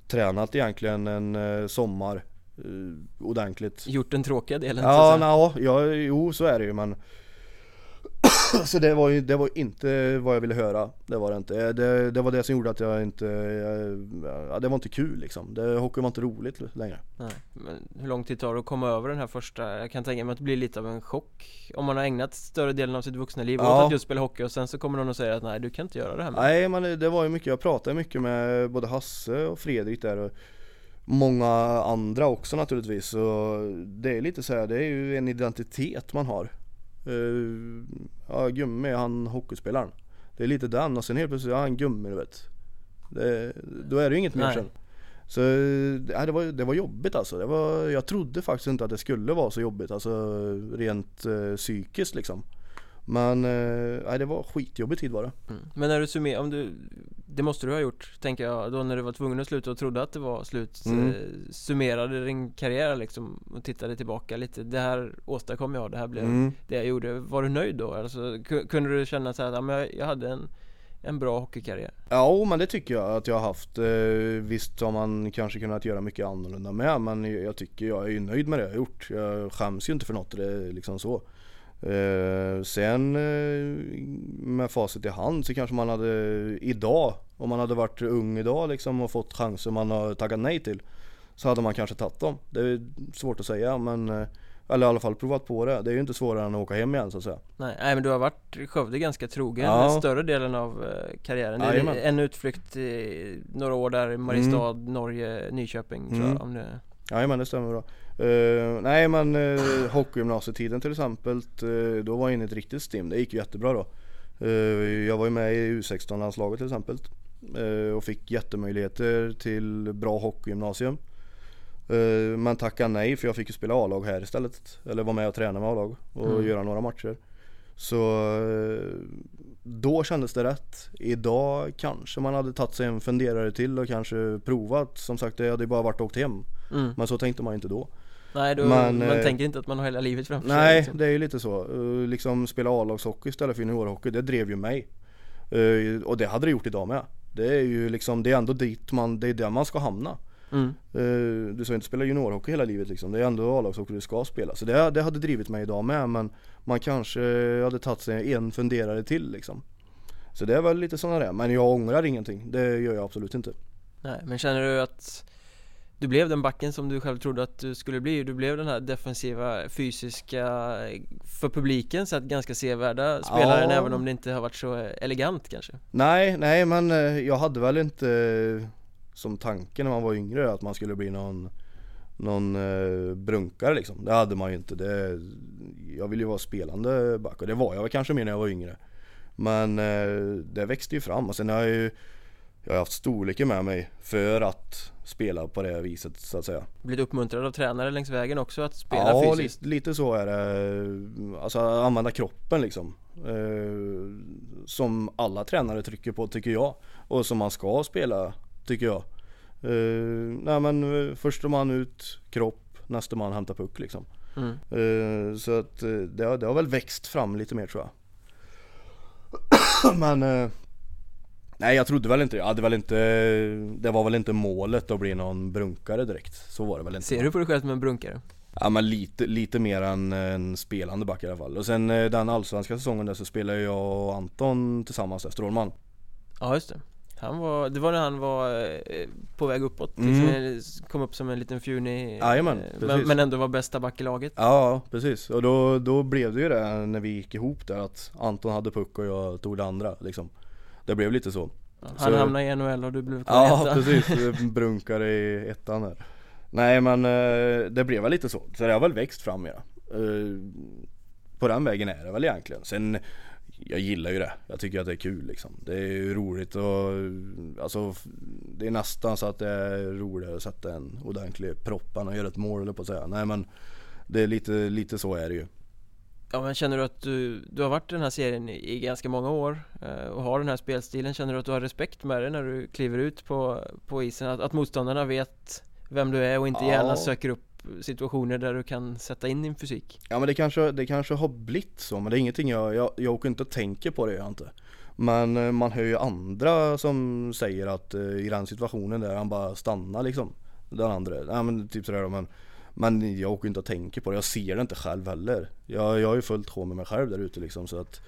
tränat egentligen en eh, sommar eh, ordentligt. Gjort den tråkiga delen? Ja, na, ja, jo så är det ju men Så det var ju det var inte vad jag ville höra. Det var det inte. Det, det var det som gjorde att jag inte, ja, det var inte kul liksom. Det, hockey var inte roligt längre. Nej, men hur lång tid tar det att komma över den här första? Jag kan tänka mig att det blir lite av en chock Om man har ägnat större delen av sitt vuxna liv ja. åt att just spela hockey och sen så kommer någon och säger att nej du kan inte göra det här med. Nej men det var ju mycket, jag pratade mycket med både Hasse och Fredrik där och många andra också naturligtvis. Och det är lite så här, det är ju en identitet man har. Uh, ja, Gummi, han hockeyspelaren. Det är lite den och sen helt plötsligt, ja han Gummi du vet. Det, då är det ju inget mer sen. Så ja, det, var, det var jobbigt alltså. Det var, jag trodde faktiskt inte att det skulle vara så jobbigt, alltså rent uh, psykiskt liksom. Men eh, det var skitjobbig tid var det mm. Men när du summerar, om du Det måste du ha gjort, tänker jag, då när du var tvungen att sluta och trodde att det var slut mm. eh, Summerade din karriär liksom och tittade tillbaka lite Det här åstadkom jag, det här blev mm. det jag gjorde Var du nöjd då? Alltså, kunde du känna så här, att ja, jag hade en en bra hockeykarriär? Ja men det tycker jag att jag har haft. Eh, visst har man kanske kunnat göra mycket annorlunda med men jag tycker jag är nöjd med det jag har gjort. Jag skäms ju inte för något, det är liksom så. Eh, sen eh, med facit i hand så kanske man hade idag, om man hade varit ung idag liksom och fått chanser man har tackat nej till Så hade man kanske tagit dem. Det är svårt att säga men eh, eller i alla fall provat på det. Det är ju inte svårare än att åka hem igen så att säga. Nej, nej men du har varit Skövde ganska trogen ja. större delen av eh, karriären. Det är en utflykt i några år där i Mariestad, mm. Norge, Nyköping mm. tror jag. Om det... Jajamän det stämmer bra. Uh, nej men uh, hockeygymnasietiden till exempel, uh, då var jag inne i ett riktigt stim. Det gick ju jättebra då. Uh, jag var ju med i U16-landslaget till exempel. och fick jättemöjligheter till bra hockeygymnasium. men tackade nej för jag fick ju spela A-lag här istället. Eller vara med och träna med A-lag och mm. göra några matcher. Så då kändes det rätt. Idag kanske man hade tagit sig en funderare till och kanske provat. Som sagt det hade ju bara varit åkt hem. Mm. Men så tänkte man inte då. Nej, då, man, man eh, tänker inte att man har hela livet framför sig Nej, liksom. det är ju lite så. Uh, liksom spela A-lagshockey istället för juniorhockey, det drev ju mig. Uh, och det hade det gjort idag med. Det är ju liksom, det är ändå dit man, det är där man ska hamna. Mm. Uh, du ska inte spela juniorhockey hela livet liksom. Det är ändå A-lagshockey du ska spela. Så det, det hade drivit mig idag med men man kanske hade tagit sig en funderare till liksom. Så det är väl lite sådana där. Men jag ångrar ingenting. Det gör jag absolut inte. Nej, men känner du att du blev den backen som du själv trodde att du skulle bli. Du blev den här defensiva, fysiska För publiken sett ganska sevärda spelaren ja. även om det inte har varit så elegant kanske. Nej, nej men eh, jag hade väl inte eh, Som tanke när man var yngre att man skulle bli någon Någon eh, brunkare liksom. Det hade man ju inte. Det, Jag ville ju vara spelande back och det var jag väl kanske mer när jag var yngre. Men det växte ju fram. Och sen har jag ju jag har haft storleken med mig för att spela på det viset så att säga. Blivit uppmuntrad av tränare längs vägen också att spela ja, fysiskt? Ja, lite så är det. Alltså använda kroppen liksom. Eh, Som alla tränare trycker på tycker jag. Och som man ska spela tycker jag. Eh, Nej men eh, första man ut kropp, nästa man hämtar puck liksom. Mm. eh, Så att eh, det det har väl växt fram lite mer tror jag. Men eh, Nej jag trodde väl inte, jag hade väl inte, det var väl inte målet att bli någon brunkare direkt. Så var det väl inte. Ser du på dig själv som en brunkare? Ja men lite, lite mer än en spelande back i alla fall. Och sen eh, den allsvenska säsongen där så spelade jag och Anton tillsammans där, Strålman. Ja just det. Han var, det var när han var eh, på väg uppåt, liksom, mm. kom upp som en liten fjunig Jajamän, men, men ändå var bästa back i laget Ja precis, och då, då blev det ju det när vi gick ihop där att Anton hade puck och jag tog det andra liksom Det blev lite så Han så, hamnade i NHL och du blev kvar Ja etta. precis, brunkade i ettan där Nej men eh, det blev väl lite så, så det har väl växt fram mera På den vägen är det väl egentligen Sen jag gillar ju det. Jag tycker att det är kul liksom. Det är ju roligt och alltså det är nästan så att det är roligare att sätta en ordentlig proppan och göra ett mål eller på att säga. Nej men det är lite, lite så är det ju. Ja men känner du att du, du har varit i den här serien i, i ganska många år eh, och har den här spelstilen Känner du att du har respekt med det när du kliver ut på, på isen? Att, att motståndarna vet vem du är och inte Ja. gärna söker upp situationer där du kan sätta in din fysik? Ja men det kanske, det kanske har blivit så men det är ingenting jag, jag, jag åker inte och tänker på det jag inte. Men eh, man hör ju andra som säger att eh, i den situationen där han bara stannar liksom. Den andra, nej men typ sådär då, men Men jag åker inte och tänker på det, jag ser det inte själv heller. Jag, jag har ju fullt sjå med mig själv där ute liksom så att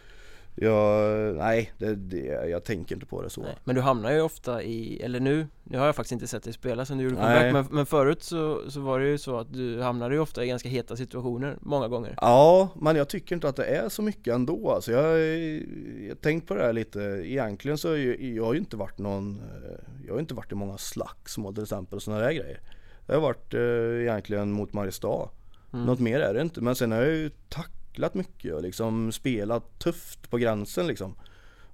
jag, nej det, det, jag tänker inte på det så. Nej. Men du hamnar ju ofta i, eller nu, nu har jag faktiskt inte sett dig spela sen du gjorde comeback men, men förut så, så var det ju så att du hamnade ju ofta i ganska heta situationer, många gånger Ja, men jag tycker inte att det är så mycket ändå alltså. Jag har tänkt på det här lite. Egentligen så har jag, jag har ju inte varit någon, eh, jag har inte varit i många slagsmål till exempel och sådana där grejer. Det har varit eh, egentligen mot Mariestad. Mm. Något mer är det inte. Men sen har jag ju tacklat mycket och liksom spelat tufft på gränsen liksom.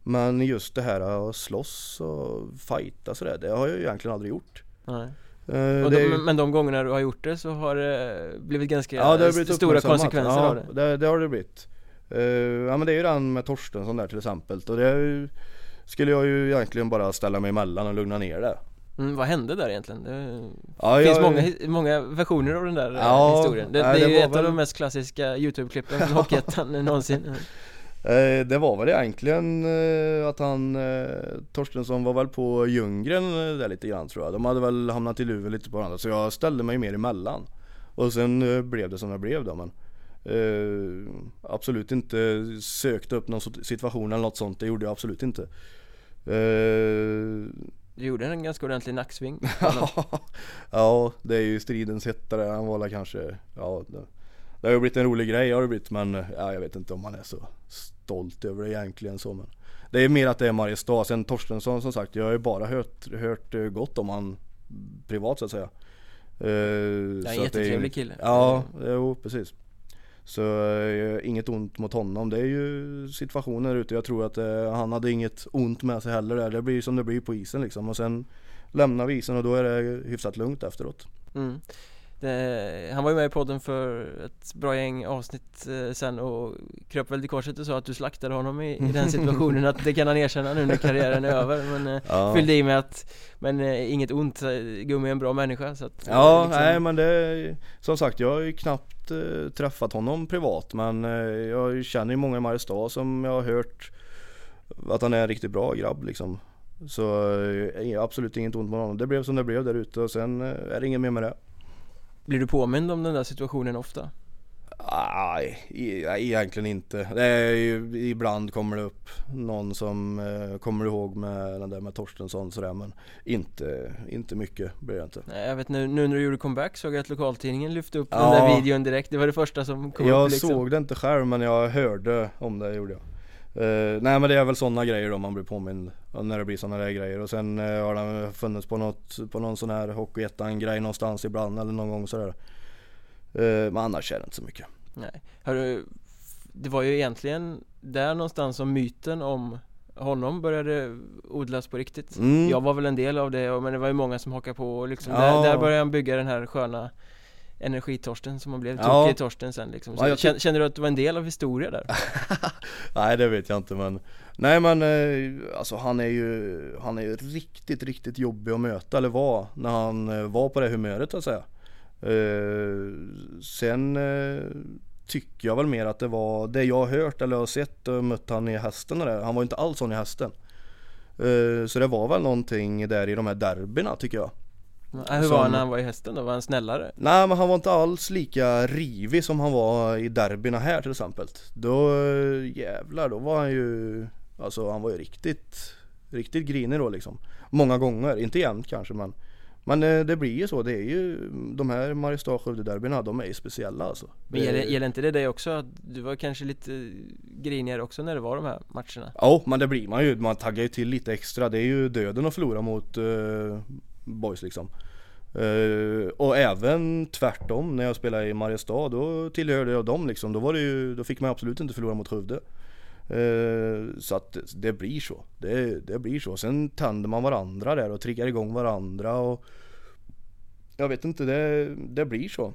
Men just det här att slåss och fighta sådär, det har jag ju egentligen aldrig gjort. Nej. Eh, de, ju- men de gångerna du har gjort det så har det blivit ganska Ja det har blivit stora konsekvenser ja, av det det. det har det blivit. Eh, ja men det är ju den med Torstensson där till exempel och det ju, skulle jag ju egentligen bara ställa mig emellan och lugna ner det. Mm, Vad hände där egentligen? Det Ja, finns jag- många, många versioner av den där eh, Ja, historien Det, det är ju ett av väl- de mest klassiska Youtube-klippen från Hockeyettan någonsin Eh, det var väl egentligen eh, att han, Torstensson var väl på Ljunggren där lite grann tror jag. De hade väl hamnat i luven lite på varandra så jag ställde mig mer emellan. Och sen blev det som det blev då men Absolut inte sökte upp någon situation eller något sånt, det gjorde jag absolut inte. Du gjorde en ganska ordentlig nacksving. Ja, det är ju stridens hetta där. Han var kanske, ja det, har ju blivit en rolig grej har det blivit men ja, jag vet inte om man är så stolt över det egentligen så men Det är mer att det är Mariestad, sen Torstensson som sagt jag har ju bara hört, hört eh, gott om han privat så att säga. Det är en jättetrevlig kille. Ja, jo precis så eh, inget ont mot honom, det är ju situationer ute. Jag tror att eh, han hade inget ont med sig heller där. Det blir som det blir på isen liksom. Och sen lämnar vi isen och då är det hyfsat lugnt efteråt. Mm. Det, han var ju med i podden för ett bra gäng avsnitt eh, sen och kröp väl till korset och sa att du slaktade honom i, i den situationen. Att det kan han erkänna nu när karriären är över. Men eh, Ja, fyllde i med att Men eh, inget ont, eh, Gummi är en bra människa så att eh, ja liksom- nej men det Som sagt jag har ju knappt eh, träffat honom privat men eh, jag känner ju många i Mariestad som jag har hört Att han är en riktigt bra grabb liksom. Så eh, absolut inget ont med honom. Det blev som det blev där ute och sen eh, är det inget mer med det Blir du påmind om den där situationen ofta? Nej, e- egentligen inte. Ju, ibland kommer det upp någon som eh, kommer ihåg med den där med Torstensson sådär men inte, inte mycket blir det inte. Nej, jag vet nu, nu när du gjorde comeback såg jag att lokaltidningen lyfte upp den Ja. där videon direkt Det var det första som kom Jag upp liksom såg det inte själv men jag hörde om det gjorde jag. Eh, nej men det är väl sådana grejer då man blir påmind när det blir sådana där grejer och sen eh, har den funnits på något, på någon sån här Hockeyettan grej någonstans ibland eller någon gång sådär. Eh, men annars är det inte så mycket. Nej, hörru, det var ju egentligen där någonstans som myten om honom började odlas på riktigt Mm. Jag var väl en del av det, men det var ju många som hakade på och liksom Ja. där, där började han bygga den här sköna energitorsten som han blev, Ja. tokig torsten sen liksom. Så Ja, känner, du att du var en del av historia där? Nej det vet jag inte men Nej men eh, alltså han är ju Han är ju riktigt riktigt jobbig att möta eller var När han eh, var på det humöret så att säga. Eh, Sen Tycker jag väl mer att det var Det jag har hört eller har sett och mött han i hästen och det. Han var inte alls sån i hästen. Så det var väl någonting där i de här derbyna tycker jag Ja, Hur Som- var han när han var i hästen då? Var han snällare? Nej men han var inte alls lika rivig som han var i derbyna här till exempel. Då jävlar, då var han ju Alltså han var ju riktigt Riktigt grinig då liksom Många gånger, inte jämt kanske men Men eh, det blir ju så, det är ju De här Mariestad Skövde derbyna, de är ju speciella alltså Men gäller, gäller inte det dig också? Du var kanske lite grinigare också när det var de här matcherna? Ja men det blir man ju, man taggar ju till lite extra Det är ju döden att förlora mot eh, boys liksom. Eh, och även tvärtom när jag spelade i Mariestad då tillhörde jag dem liksom. Då var det ju, då fick man absolut inte förlora mot Skövde. Eh, Så att det blir så. Det, det blir så, sen tänder man varandra där och triggar igång varandra och Jag vet inte, det, det blir så.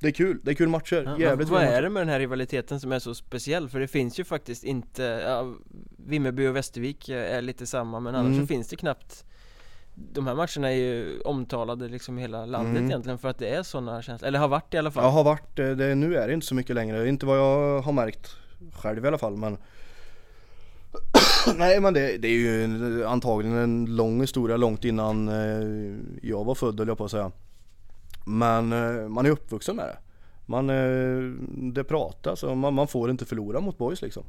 Det är kul, det är kul matcher, Ja, jävligt vad roliga är matcher. det med den här rivaliteten som är så speciell? För det finns ju faktiskt inte, ja, Vimmerby och Västervik är lite samma men annars Mm. så finns det knappt De här matcherna är ju omtalade liksom i hela landet Mm. egentligen för att det är sådana känslor, eller har varit i alla fall. Jag har varit, eh, det, nu är det inte så mycket längre, inte vad jag har märkt själv i alla fall men Nej men det, det är ju en- antagligen en lång historia långt innan eh, jag var född höll jag på att säga. Men eh, man är uppvuxen med det. Man, det pratas och man, man får inte förlora mot boys liksom.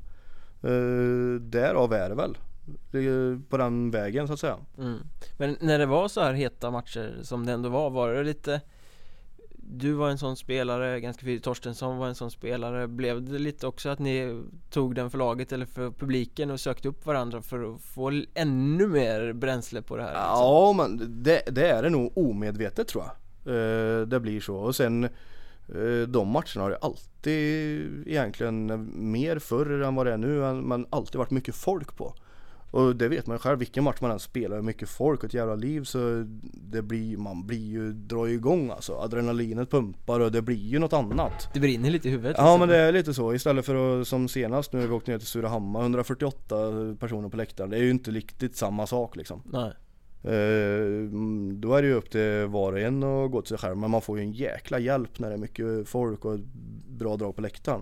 Därav är det väl på den vägen så att säga mm. Men när det var så här heta matcher som det ändå var, var det lite Du var en sån spelare, ganska fyrig, Torstensson var en sån spelare Blev det lite också att ni tog den för laget eller för publiken och sökte upp varandra för att få ännu mer bränsle på det här? liksom? Ja men det, det är det nog omedvetet tror jag. Eh, det blir så och sen eh, de matcherna har det alltid egentligen mer förr än vad det är nu men alltid varit mycket folk på. Och det vet man ju själv, vilken match man än spelar och mycket folk och ett jävla liv så det blir, man blir ju, drar ju igång alltså. Adrenalinet pumpar och det blir ju något annat. Det brinner lite i huvudet Ja liksom. men det är lite så istället för att som senast nu vi åkte ner till Surahammar 148 personer på läktaren. Det är ju inte riktigt samma sak liksom. Nej. Eh, Då är det ju upp till var och en att gå till sig själv men man får ju en jäkla hjälp när det är mycket folk och bra drag på läktaren.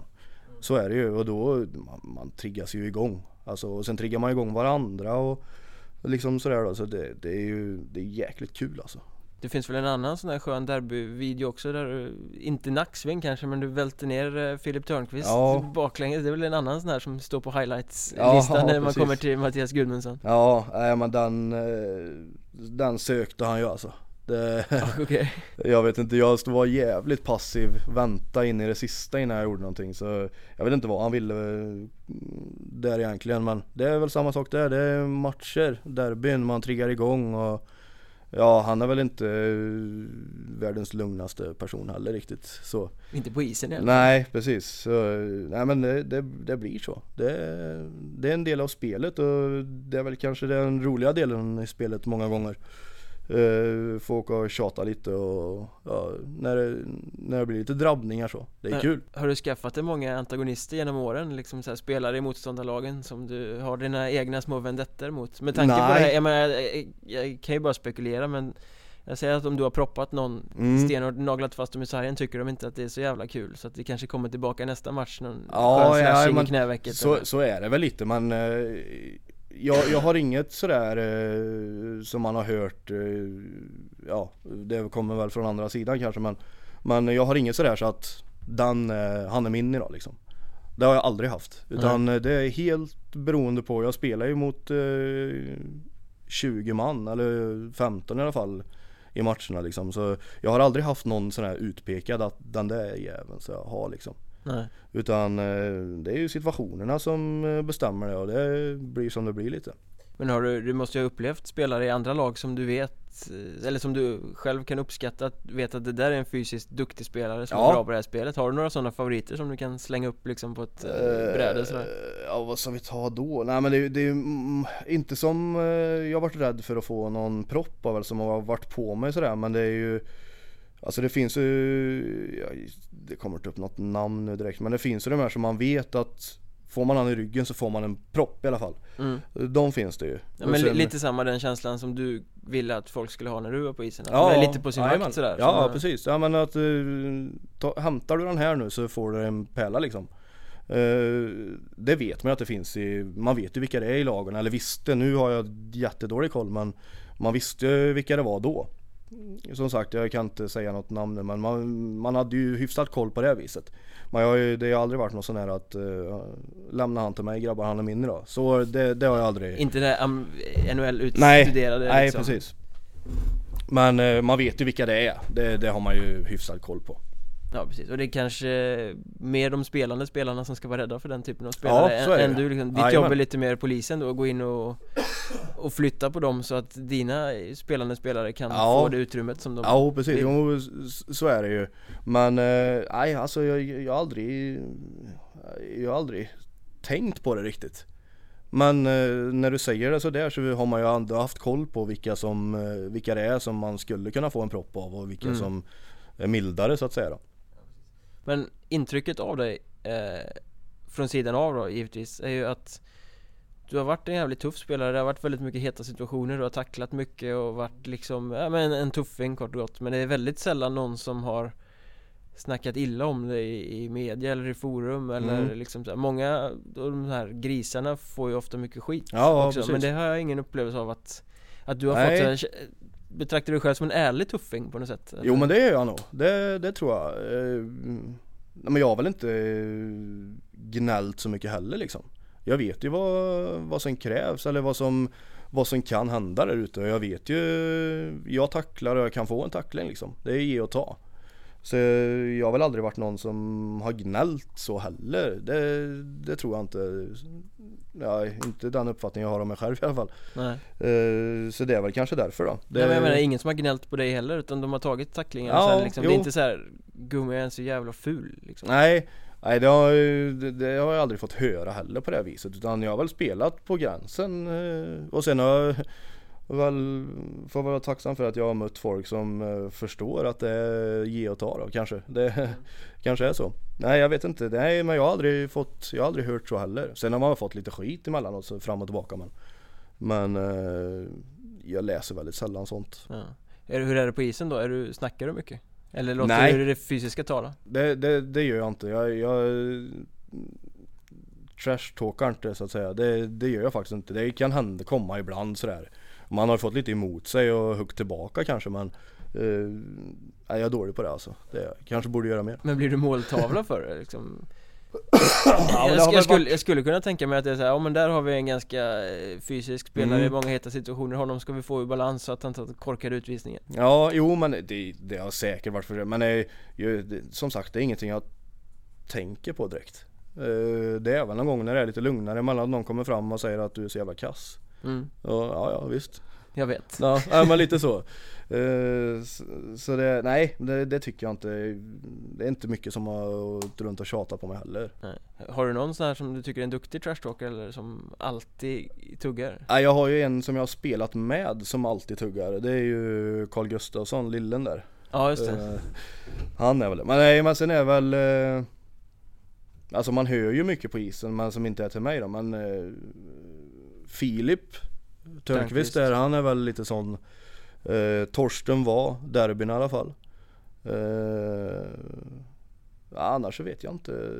Så är det ju och då man, man triggas ju igång. Alltså, och sen triggar man igång varandra och, liksom sådär då. Så det, det är ju det är jäkligt kul alltså. Det finns väl en annan sån här skön derbyvideo också där inte nacksving kanske men du välter ner eh, Filip Törnqvist Ja. baklänges Det är väl en annan sån här som står på highlights-listan Ja, när man precis. kommer till Mattias Gudmundsson Ja, nej men den, eh, den sökte han ju alltså. Det, Okej. Jag vet inte, jag var jävligt passiv, vänta in i det sista innan jag gjorde någonting så Jag vet inte vad han ville eh, där egentligen men det är väl samma sak där, det är matcher, derbyn, man triggar igång och Ja han är väl inte eh, världens lugnaste person heller riktigt så. Inte på isen fall. Nej precis, så, nej men det, det, det blir så. Det, det är en del av spelet och det är väl kanske den roliga delen i spelet många gånger uh, Få åka och tjata lite och ja, när, det, när det blir lite drabbningar så, det är Men- kul Har du skaffat dig många antagonister genom åren? Liksom så här, spelare i motståndarlagen som du har dina egna små vendetter mot? Med tanke på det Nej. här, jag, menar, jag, jag kan ju bara spekulera men Jag säger att om du har proppat någon Mm. stenhårt naglat fast dem i sargen tycker de inte att det är så jävla kul Så att det kanske kommer tillbaka nästa match någon Ja, ja, men i knävecket Så, eller- så är det väl lite men eh, jag, jag har inget sådär eh, som man har hört, eh, ja det kommer väl från andra sidan kanske men Men jag har inget sådär så att den, eh, han är min idag liksom. Det har jag aldrig haft utan eh, det är helt beroende på, jag spelar ju mot eh, 20 man eller 15 i alla fall i matcherna liksom. Så jag har aldrig haft någon sån här utpekad att den där jäveln så jag har liksom Nej. utan eh, det är ju situationerna som eh, bestämmer det och det blir som det blir lite. Men har du, du måste ju ha upplevt spelare i andra lag som du vet eh, Eller som du själv kan uppskatta att vet att det där är en fysiskt duktig spelare som Ja. är bra på det här spelet Har du några sådana favoriter som du kan slänga upp liksom på ett uh, bräde sådär? Ja vad ska vi ta då? Nej men det, är ju- mm, inte som jag har varit rädd för att få någon propp av eller som har varit på mig sådär men det är ju Alltså det finns ju, ja, det kommer inte upp något namn nu direkt men det finns ju de här som man vet att Får man han i ryggen så får man en propp i alla fall. Mm. De finns det ju. Ja, men sen- lite samma den känslan som du ville att folk skulle ha när du var på isen Att Ja, är lite på sin vakt sådär Ja som, precis, ja men att uh, ta, hämtar du den här nu så får du en pärla liksom Eh, Det vet man ju att det finns i, man vet ju vilka det är i lagen, eller visste, nu har jag jättedålig koll men Man visste ju vilka det var då Som sagt, jag kan inte säga något namn nu men man, man hade ju hyfsat koll på det viset. Men jag, har ju- det har aldrig varit något sån här att uh, Lämna han till mig grabbar, han är min idag. Så det, det har jag aldrig Inte det um, NHL Nej, utstuderade nej. liksom. precis. Men eh, man vet ju vilka det är, det, det har man ju hyfsad koll på Ja precis, och det är kanske mer de spelande spelarna som ska vara rädda för den typen av spelare Ja, så är det. än du liksom, Ditt Jajamän. jobb är lite mer polisen då, att gå in och, och flytta på dem så att dina spelande spelare kan Ja. få det utrymmet som de Ja precis, vill. jo, så är det ju Men eh, nej alltså jag, jag har aldrig Jag har aldrig tänkt på det riktigt Men eh, när du säger det så där så har man ju ändå haft koll på vilka som eh, Vilka det är som man skulle kunna få en propp av och vilka Mm. som är mildare så att säga då Men intrycket av dig eh, från sidan av då givetvis är ju att du har varit en jävligt tuff spelare, det har varit väldigt mycket heta situationer, du har tacklat mycket och varit liksom, ja men en tuffing kort och gott Men det är väldigt sällan någon som har snackat illa om dig i, i media eller i forum eller Mm. liksom så här. Många av de här grisarna får ju ofta mycket skit Ja, också, precis. Men det har jag ingen upplevelse av att Att du har Nej. fått en, Betraktar du dig själv som en ärlig tuffing på något sätt? Jo eller? men det är jag nog, det, det tror jag. Eh, men jag har väl inte eh, gnällt så mycket heller liksom. Jag vet ju vad, vad som krävs eller vad som, vad som kan hända där ute. Jag vet ju, jag tacklar och jag kan få en tackling liksom. Det är ge och ta. Så jag har väl aldrig varit någon som har gnällt så heller. Det, det tror jag inte. Ja, inte den uppfattningen jag har om mig själv i alla fall. Nej. Eh, så det är väl kanske därför då. Det, Nej men jag menar ingen som har gnällt på dig heller utan de har tagit tacklingar Ja, och sen liksom, Det är inte så här Gummi är så jävla ful liksom Nej, nej det, har, det, det har jag aldrig fått höra heller på det här viset utan jag har väl spelat på gränsen eh, och sen har jag väl, får vara tacksam för att jag har mött folk som eh, förstår att det är ge och ta då kanske. Det kanske är så. Nej jag vet inte, nej men jag har aldrig fått, jag har aldrig hört så heller. Sen har man fått lite skit emellanåt så fram och tillbaka men Men eh, jag läser väldigt sällan sånt. ja. Hur är det på isen då? Är du, snackar du mycket? Eller låter Nej. du det fysiska tala? Det, det, det gör jag inte. Jag, jag trash-talkar inte så att säga. Det, det gör jag faktiskt inte. Det kan hända, komma ibland sådär. Man har fått lite emot sig och huggt tillbaka kanske men eh, nej, jag är dålig på det alltså. Det jag. Kanske borde göra mer. Men blir du måltavla för det liksom? Ja, jag, jag, skulle, jag skulle kunna tänka mig att det är så här, ja men där har vi en ganska eh, fysisk spelare i Mm. många heta situationer Honom ska vi få i balans så att han tar korkar utvisningen Ja, jo men det, det har säkert varit för det. Men det, som sagt det är ingenting jag tänker på direkt. Eh, det är väl någon gång när det är lite lugnare mellan någon kommer fram och säger att du är så jävla kass. Mm, Och, ja, ja visst. Jag vet Ja, ja men lite så. Eh, så, så det, nej det, det tycker jag inte. Det är inte mycket som har gått runt och tjatat på mig heller. Nej. Har du någon sån här som du tycker är en duktig trashtalker eller som alltid tuggar? Nej, jag har ju en som jag har spelat med som alltid tuggar. Det är ju Carl Gustafsson, lillen där. Ja just det Eh, han är väl. Men nej men sen är väl eh, Alltså man hör ju mycket på isen men som inte är till mig då men Filip Törnqvist. Där, han är väl lite sån eh, Torsten var derbyn i alla fall. Eh, Annars så vet jag inte.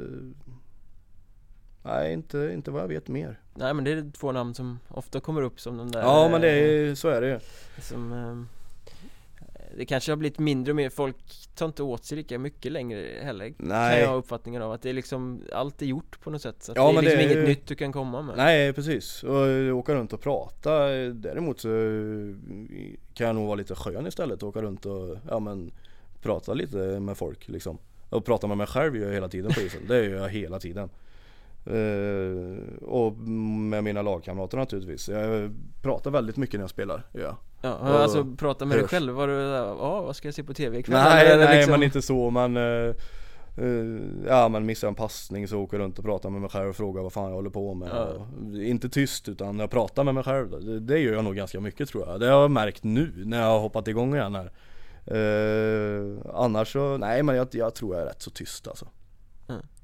Nej inte, inte vad jag vet mer. Nej men det är två namn som ofta kommer upp som de där Ja men det eh, är, så är det ju. Som ehm, Det kanske har blivit mindre och mer, folk tar inte åt sig lika mycket längre heller Kan Nej. jag ha uppfattningen av att det är liksom Allt är gjort på något sätt så att Ja, det är men liksom det är inget nytt du kan komma med. Nej precis, och åka runt och prata. Däremot så kan jag nog vara lite skön istället åka runt och ja men prata lite med folk liksom. Och prata med mig själv gör jag hela tiden på isen, det gör jag hela tiden. Eh, Och med mina lagkamrater naturligtvis Jag pratar väldigt mycket när jag spelar, Ja, Och alltså prata med dig hörs. själv, var du ja vad ska jag se på TV ikväll? Nej, Eller nej liksom- men inte så men eh, eh, Ja men missar en passning så åker jag runt och pratar med mig själv och frågar vad fan jag håller på med Ja. och, Inte tyst utan jag pratar med mig själv det, det gör jag nog ganska mycket tror jag Det har jag märkt nu när jag har hoppat igång igen här eh, Annars så, nej men jag, jag tror jag är rätt så tyst alltså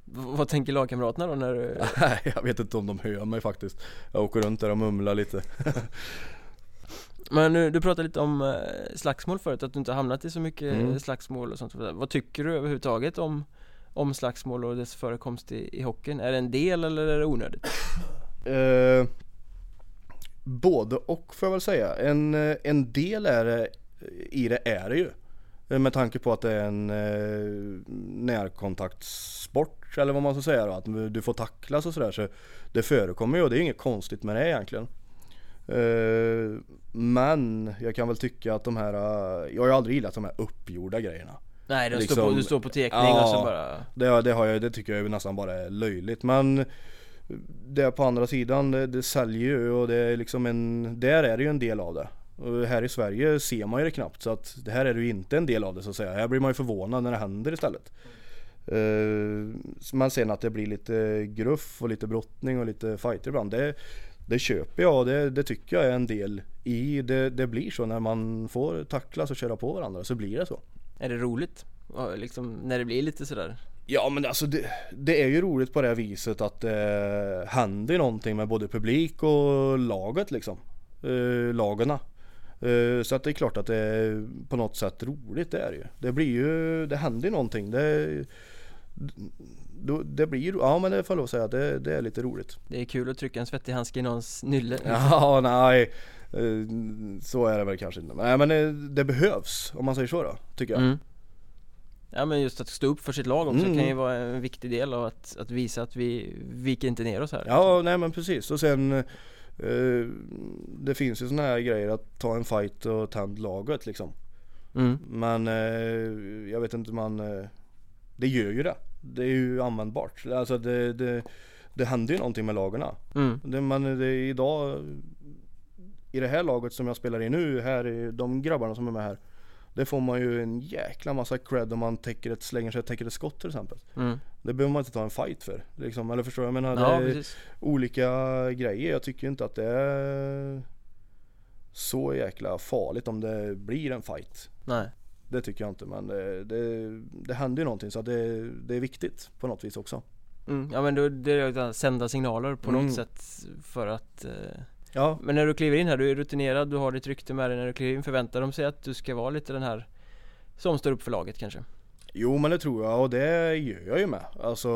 Vad tänker lagkamraterna då när du Nej jag vet inte om de hör mig faktiskt Jag åker runt där och mumlar lite Men nu, du pratade lite om eh, slagsmål förut, att du inte hamnat i så mycket Mm. slagsmål och sånt Vad tycker du överhuvudtaget om, om slagsmål och dess förekomst i, i hockeyn? Är det en del eller är det onödigt? Eh, både och får jag väl säga. En, eh, en del är det, i det är det ju. Eh, Med tanke på att det är en eh, närkontaktsport eller vad man ska säga då. Att du får tacklas och sådär. Så det förekommer ju och det är inget konstigt med det egentligen. Eh, men jag kan väl tycka att de här, eh, jag har ju aldrig gillat de här uppgjorda grejerna. Nej, du, står, Liksom- på, du står på tekning Ja. och så bara Det, det, har jag, det tycker jag ju nästan bara är löjligt men Det på andra sidan, det, det säljer ju och det är liksom en Där är det ju en del av det och här i Sverige ser man ju det knappt så att det här är ju inte en del av det så att säga. Här blir man ju förvånad när det händer istället. Uh, men sen att det blir lite gruff och lite brottning och lite fighter ibland. Det, det köper jag och det, det tycker jag är en del i det. Det blir så när man får tacklas och köra på varandra så blir det så. Är det roligt? Liksom, när det blir lite sådär Ja men alltså det, det, är ju roligt på det här viset att det händer någonting med både publik och laget liksom. Eh, lagarna. Eh, så att det är klart att det är på något sätt roligt det är ju. Det blir ju, det händer någonting. Det, det blir, ja men det får jag lov att säga, det, det är lite roligt. Det är kul att trycka en svettig handske i någons nylle. Ja, nej. Eh, så är det väl kanske inte. Nej men det, det behövs, om man säger så då, tycker jag. Mm. Ja men just att stå upp för sitt lag också mm. kan ju vara en viktig del av att, att visa att vi viker inte ner oss här. Ja, nej men precis. Och sen eh, Det finns ju sådana här grejer att ta en fight och tänd laget liksom. Mm. Men eh, jag vet inte man eh, Det gör ju det. Det är ju användbart. Alltså det, det, det händer ju någonting med lagarna. Mm. Det, men det, idag I det här laget som jag spelar i nu, här, de grabbarna som är med här det får man ju en jäkla massa cred om man täcker ett, slänger sig och täcker ett skott till exempel. Mm. Det behöver man inte ta en fight för. Liksom. Eller förstår jag? jag menar, ja, det är precis. olika grejer. Jag tycker inte att det är så jäkla farligt om det blir en fight. Nej. Det tycker jag inte men det, det, det händer ju någonting så det, det är viktigt på något vis också. Mm, ja men då, det är att sända signaler på mm. något sätt för att eh Ja. Men när du kliver in här, du är rutinerad, du har ditt rykte med dig när du kliver in Förväntar de sig att du ska vara lite den här som står upp för laget kanske? Jo men det tror jag och det gör jag ju med. Alltså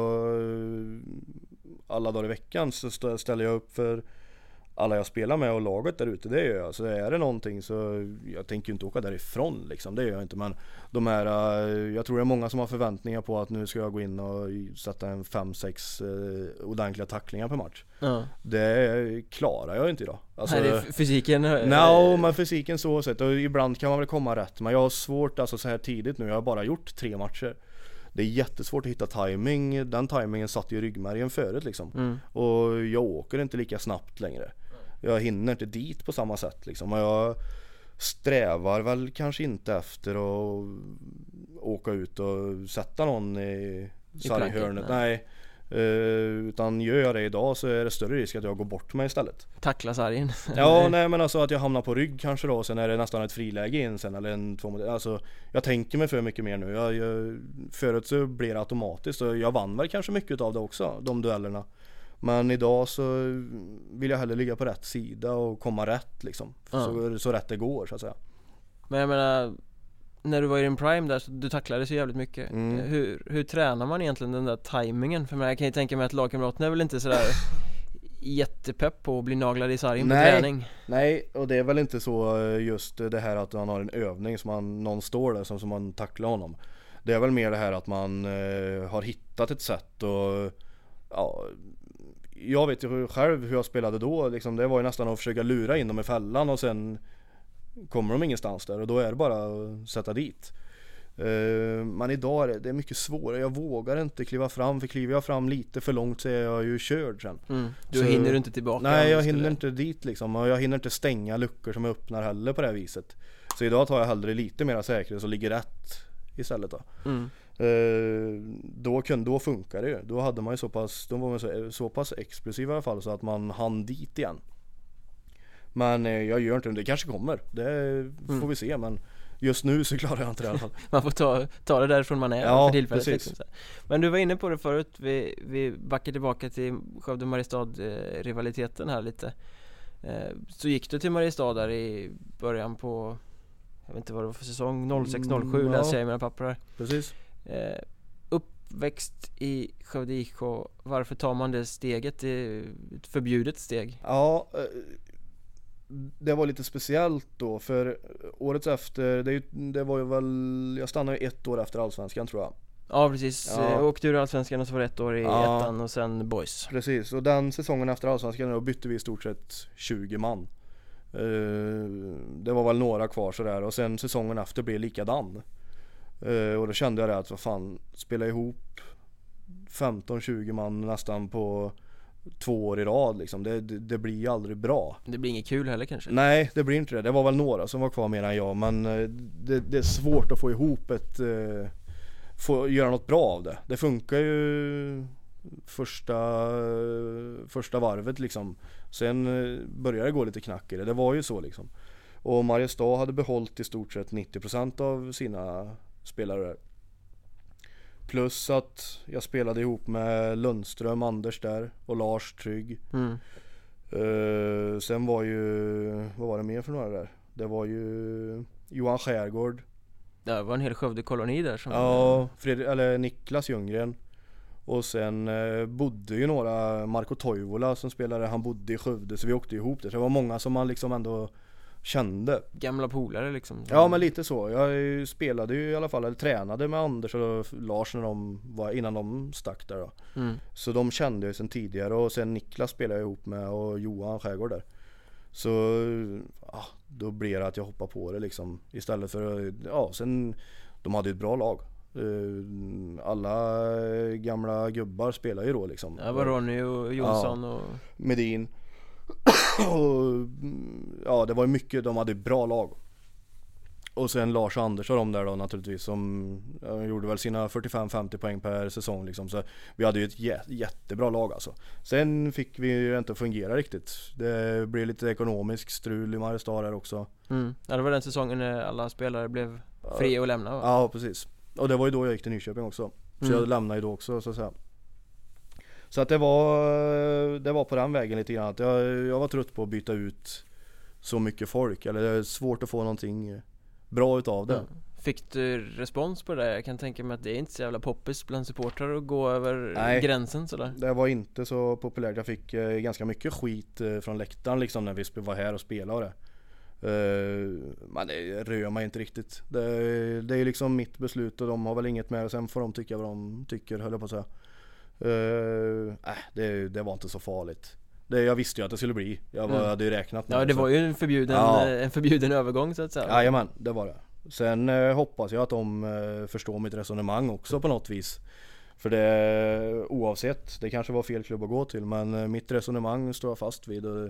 alla dagar i veckan så ställer jag upp för alla jag spelar med och laget där ute, det gör jag. Så är det någonting så jag tänker ju inte åka därifrån liksom, det gör jag inte. Men de här, eh, jag tror det är många som har förväntningar på att nu ska jag gå in och sätta en 5-6 eh, ordentliga tacklingar per match. Ja. Det klarar jag inte idag. Alltså, Nej, fysiken? Nej, no, men fysiken så sett. Och ibland kan man väl komma rätt. Men jag har svårt alltså så här tidigt nu, jag har bara gjort tre matcher det är jättesvårt att hitta timing. Den timingen satt ju i ryggmärgen förut liksom. Mm. Och jag åker inte lika snabbt längre. Jag hinner inte dit på samma sätt liksom. Och jag strävar väl kanske inte efter att åka ut och sätta någon i sarghörnet. Nej. Uh, utan gör jag det idag så är det större risk att jag går bort mig istället Tackla sargen? ja, nej men alltså att jag hamnar på rygg kanske då Sen är det nästan ett friläge in sen eller en två Alltså Jag tänker mig för mycket mer nu jag, jag, Förut så blir det automatiskt och jag vann väl kanske mycket av det också De duellerna men idag så vill jag hellre ligga på rätt sida och komma rätt liksom. Ja. Så, så rätt det går så att säga. Men jag menar när du var i din prime där, så du tacklade så jävligt mycket mm. hur, hur tränar man egentligen den där tajmingen? För jag kan ju tänka mig att lagkamraterna är väl inte sådär jättepepp på att bli naglad i sargen på träning Nej, och det är väl inte så eh, just det här att man har en övning som man, någon står där som, som man tacklar honom Det är väl mer det här att man eh, har hittat ett sätt och ja, jag vet ju själv hur jag spelade då liksom, Det var ju nästan att försöka lura in dem i fällan och sen Kommer de ingenstans där och då är det bara att sätta dit uh, Men idag är det, mycket svårare, jag vågar inte kliva fram för kliver jag fram lite för långt så är jag ju körd sen mm. Du Så, hinner inte tillbaka? Nej jag hinner inte dit liksom och jag hinner inte stänga luckor som jag öppnar heller på det här viset Så idag tar jag hellre lite mera säkerhet och ligger rätt istället då mm. Eh, då, kunde, då funkar det ju. Då hade man ju så pass, då var man så, så pass explosiv i alla fall så att man hann dit igen. Men eh, jag gör inte det, det kanske kommer. Det får mm. vi se men Just nu så klarar jag inte det i alla fall Man får ta, ta det därifrån man är ja, för tillfället precis. Liksom, Men du var inne på det förut, vi, vi backar tillbaka till Skövde-Mariestad-rivaliteten här lite Så gick du till Mariestad där i början på Jag vet inte vad det var för säsong, 06-07 mm, ja. läser jag i mina papper här Precis Eh, uppväxt i Skövde IK, varför tar man det steget? Det är ett förbjudet steg. Ja, eh, det var lite speciellt då för året efter, det, det var ju väl, jag stannade ju ett år efter Allsvenskan tror jag. Ja precis, ja. Eh, åkte ur Allsvenskan och så var det ett år i ja. ettan och sen Boys Precis, och den säsongen efter Allsvenskan då bytte vi i stort sett 20 man Det var väl några kvar sådär och sen säsongen efter blev likadan och då kände jag det att vad fan, spela ihop 15-20 man nästan på två år i rad liksom. Det, det, det, blir aldrig bra. Det blir inget kul heller kanske? Nej, det blir inte det. Det var väl några som var kvar mer än jag men uh, det, det, är svårt att få ihop ett, uh, få göra något bra av det. Det funkar ju första, första varvet liksom. Sen började det gå lite knack i det. Det var ju så liksom. Och Mariestad hade behållit i stort sett 90% av sina spelare där. Plus att jag spelade ihop med Lundström, Anders där och Lars Trygg. Mm. Eh, sen var ju, vad var det mer för några där? Det var ju Johan Skärgård. Det var en hel Skövde-koloni där som Ja, Fredrik, eller Niklas Ljunggren. Och sen eh, bodde ju några, Marco Toivola som spelade, han bodde i Skövde så vi åkte ihop där. Så det var många som man liksom ändå kände. Gamla polare liksom Ja men lite så. Jag spelade ju i alla fall, eller tränade med Anders och Lars när de var, innan de stack där då. mm. Så de kände jag sen tidigare och sen Niklas spelade jag ihop med och Johan Skärgård där. Så ja, då blir det att jag hoppar på det liksom istället för, ja sen de hade ju ett bra lag. Eh, Alla gamla gubbar spelar ju då liksom. Det var Ronny och Jonsson och Medin. Och, ja det var ju mycket, de hade ett bra lag. Och sen Lars och Anders och de där då naturligtvis som ja, gjorde väl sina 45-50 poäng per säsong liksom. Så vi hade ju ett jä jättebra lag alltså. Sen fick vi ju inte fungera riktigt. Det blev lite ekonomisk strul i Mariestad där också. mm. Ja det var den säsongen när alla spelare blev fria att lämna va? Ja precis. Och det var ju då jag gick till Nyköping också. Så Mm. jag lämnade ju då också så att säga. Så att det var, det var på den vägen lite grann. Jag, jag var trött på att byta ut så mycket folk. Eller det är svårt att få någonting bra utav det. Ja. Fick du respons på det? Jag kan tänka mig att det är inte så jävla poppis bland supportrar att gå över Nej. gränsen sådär Det var inte så populärt. Jag fick eh, ganska mycket skit eh, från läktaren liksom när vi var här och spelade det. Eh, men det rör mig inte riktigt. Det, det är liksom mitt beslut och de har väl inget med det. Sen får de tycka vad de tycker höll jag på att säga. Uh, äh, det, det var inte så farligt. Det, jag visste ju att det skulle bli. Jag var, Mm. hade ju räknat med Ja det var ju en förbjuden, Ja. eh, en förbjuden övergång så att säga Jajamän, det var det. Sen eh, hoppas jag att de eh, förstår mitt resonemang också på något vis. För det oavsett, det kanske var fel klubb att gå till men eh, mitt resonemang står jag fast vid. Och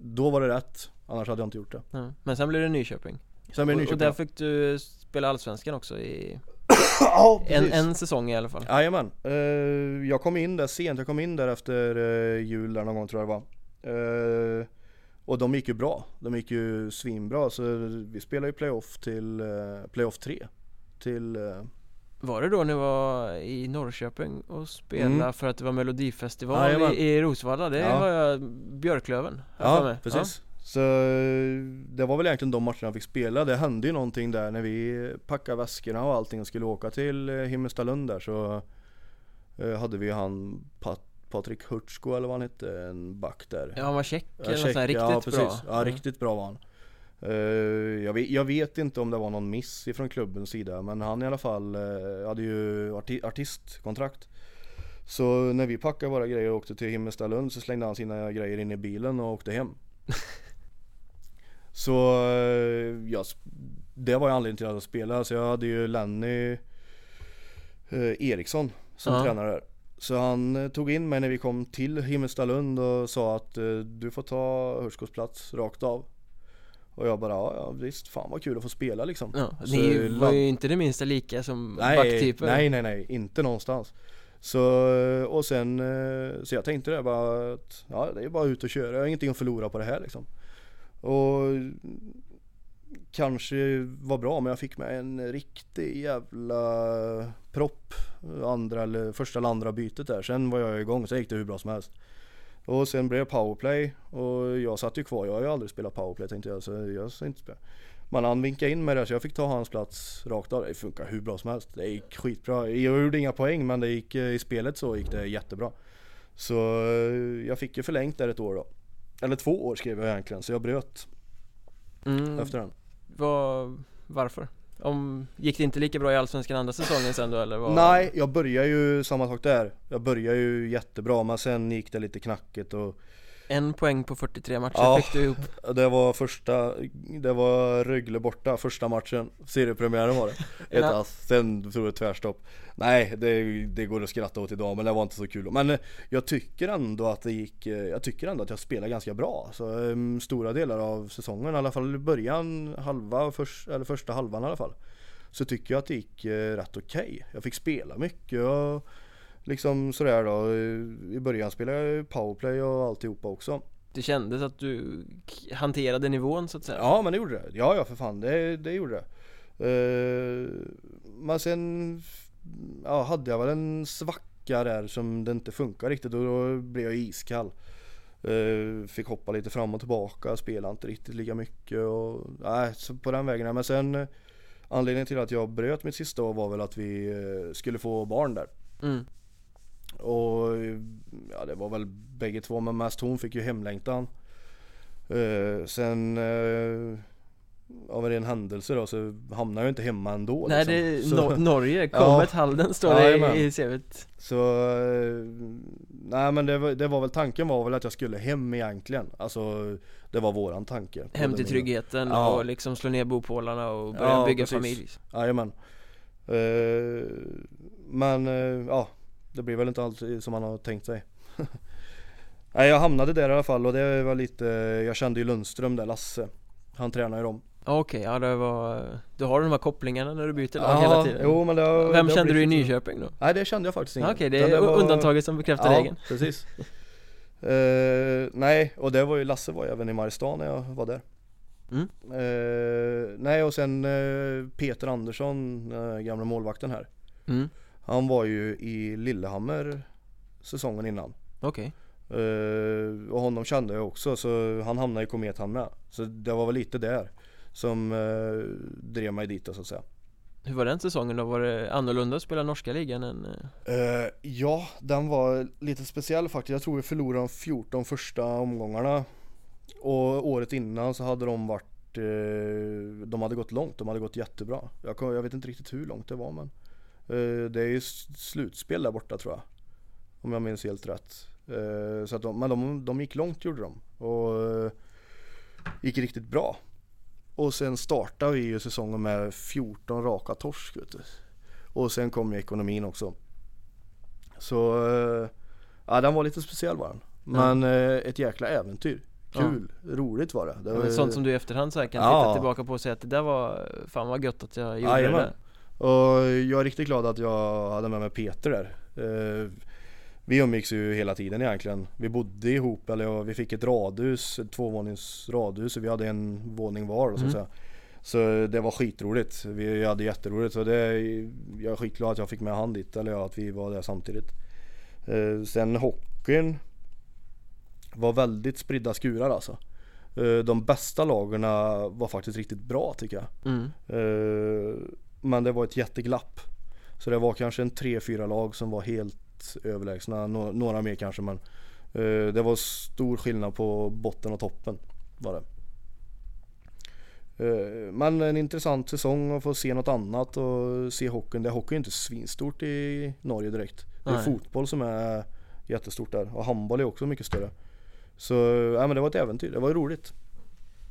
då var det rätt, annars hade jag inte gjort det. Ja. Men sen blev det Nyköping Sen blev det och, och Nyköping. där fick du spela Allsvenskan också i ja, en, en säsong i alla fall Jajamän. Eh, jag kom in där sent, jag kom in där efter eh, jul där någon gång tror jag det var. Eh, och de gick ju bra, de gick ju svinbra så vi spelade ju playoff till eh, playoff 3. Till Var det då ni var i Norrköping och spelade Mm. för att det var melodifestival Jajamän. i, i Rosvalla? Det Ja. var jag, Björklöven Ja, precis. Så eh, det var väl egentligen de matcherna jag fick spela. Det hände ju någonting där när vi packade väskorna och allting och skulle åka till eh, Himmelstalund där så eh, hade vi ju han Pat- Patrik Hurtsko eller vad han hette, en back där. Ja han var Ja, eller sånt här riktigt ja, precis. bra Ja, Mm. riktigt bra var han. Jag, vet, jag vet inte om det var någon miss ifrån klubbens sida men han i alla fall hade ju arti- artistkontrakt. Så när vi packade våra grejer och åkte till Himmelstalund så slängde han sina grejer in i bilen och åkte hem. så eh, ja, det var ju anledningen till att jag spelade. Så jag hade ju Lenny eh, Eriksson som Ja. tränare där. Så han eh, tog in mig när vi kom till Himmelstalund och sa att du får ta Hurskos plats rakt av. Och jag bara ja, ja visst, fan vad kul att få spela liksom. Ja, Så ni var ju inte det minsta lika som Nej, backtyper nej, nej, nej, inte någonstans. Så, och sen, så jag tänkte det bara att, ja det är bara ut och köra, jag har ingenting att förlora på det här liksom. Och kanske var bra men jag fick med en riktig jävla propp andra eller första eller andra bytet där. Sen var jag igång, sen gick det hur bra som helst. Och sen blev det powerplay och jag satt ju kvar, jag har ju aldrig spelat powerplay tänkte jag så jag ska inte spela. Men han vinkade in mig där så jag fick ta hans plats rakt av. Det funkar hur bra som helst. Det gick skitbra. Jag gjorde inga poäng men det gick i spelet så gick det jättebra. Så eh, jag fick ju förlängt där ett år då. Eller två år skrev jag egentligen så jag bröt mm. efter den. Vad, varför? Om, gick det inte lika bra i Allsvenskan andra säsongen sen då eller? Vad? Nej, jag började ju samma sak där. Jag började ju jättebra men sen gick det lite knackigt och En poäng på 43 matcher Ja. fick du ihop det var första, det var Rögle borta första matchen. Seriepremiären var det. Ett ass, sen tog det tvärstopp. Nej, det, det går att skratta åt idag men det var inte så kul. Men eh, jag tycker ändå att det gick, eh, jag tycker ändå att jag spelade ganska bra. Så um, stora delar av säsongen, i alla fall i början, halva, först, eller första halvan i alla fall. Så tycker jag att det gick eh, rätt okej. Jag fick spela mycket och liksom sådär då. I början spelade jag powerplay och alltihopa också. Det kändes att du hanterade nivån så att säga Ja men det gjorde det. Ja ja för fan det, det gjorde det. Eh, men sen ja, hade jag väl en svacka där som det inte funkar riktigt och då blev jag iskall. Uh, fick hoppa lite fram och tillbaka, spelade inte riktigt lika mycket och nej, så på den vägen. Men sen uh, anledningen till att jag bröt mitt sista år var väl att vi skulle få barn där. Mm. Och ja, det var väl bägge två men mest hon fick ju hemlängtan. sen av en ren händelse då så hamnar jag inte hemma ändå Nej liksom. det är så, no Norge, Comet ja, Halden står det ja, i, i CVt Så, eh, nej men det var, det var väl tanken var väl att jag skulle hem egentligen Alltså det var våran tanke Hem till tryggheten ja. och liksom slå ner bopålarna och börja ja, bygga precis. familj Jajamän uh, Men uh, ja, det blir väl inte alltid som man har tänkt sig Nej jag hamnade där i alla fall och det var lite, jag kände ju Lundström där, Lasse Han tränar ju dem Okej, okay, ja det var Du har de här kopplingarna när du byter lag ja, hela tiden? Jo, men det har, Vem det kände du i Nyköping då? Nej det kände jag faktiskt inte Okej, okay, det är var... undantaget som bekräftar ja, regeln precis uh, Nej, och det var ju Lasse var ju även i Mariestad när jag var där mm. uh, Nej och sen uh, Peter Andersson, gamla målvakten här mm. Han var ju i Lillehammer säsongen innan Okej okay. Och honom kände jag också så han hamnade i Komet han med Så det var väl lite där som eh, drev mig dit så att säga. Hur var den säsongen då? Var det annorlunda att spela norska ligan än? Uh, ja, den var lite speciell faktiskt. Jag tror vi förlorade de 14 första omgångarna. Och året innan så hade de varit uh, De hade gått långt, de hade gått jättebra. Jag, jag vet inte riktigt hur långt det var men uh, Det är ju slutspel där borta tror jag. Om jag minns helt rätt. så att de, men de, de gick långt gjorde de. Och gick riktigt bra. Och sen startade vi ju säsongen med 14 raka torsk vet du. Och sen kom ju ekonomin också. Så eh, ja den var lite speciell var den. Men mm. ett jäkla äventyr. Kul, ja. roligt var det. det var, sånt som du i efterhand så kan ja. titta tillbaka på och säga att det där var Fan vad gött att jag gjorde Jajamän. det. Och jag är riktigt glad att jag hade med mig Peter där. Eh, vi umgicks ju hela tiden egentligen. Vi bodde ihop, eller vi fick ett radhus, ett tvåvånings radhus och vi hade en våning var så att mm. säga. Så det var skitroligt. Vi hade jätteroligt. Så det, jag är skitglad att jag fick med han dit, eller att vi var där samtidigt. Eh, sen hockeyn var väldigt spridda skurar alltså. Eh, de bästa lagen var faktiskt riktigt bra tycker jag. Mm. Men det var ett jätteglapp. Så det var kanske en 3-4 lag som var helt överlägsna, några mer kanske men eh, det var stor skillnad på botten och toppen var det. Eh, men en intressant säsong att få se något annat och se hockeyn. Det hockey är inte svinstort i Norge direkt. Det är Nej. fotboll som är jättestort där och handboll är också mycket större. Så ja, men det var ett äventyr, det var roligt.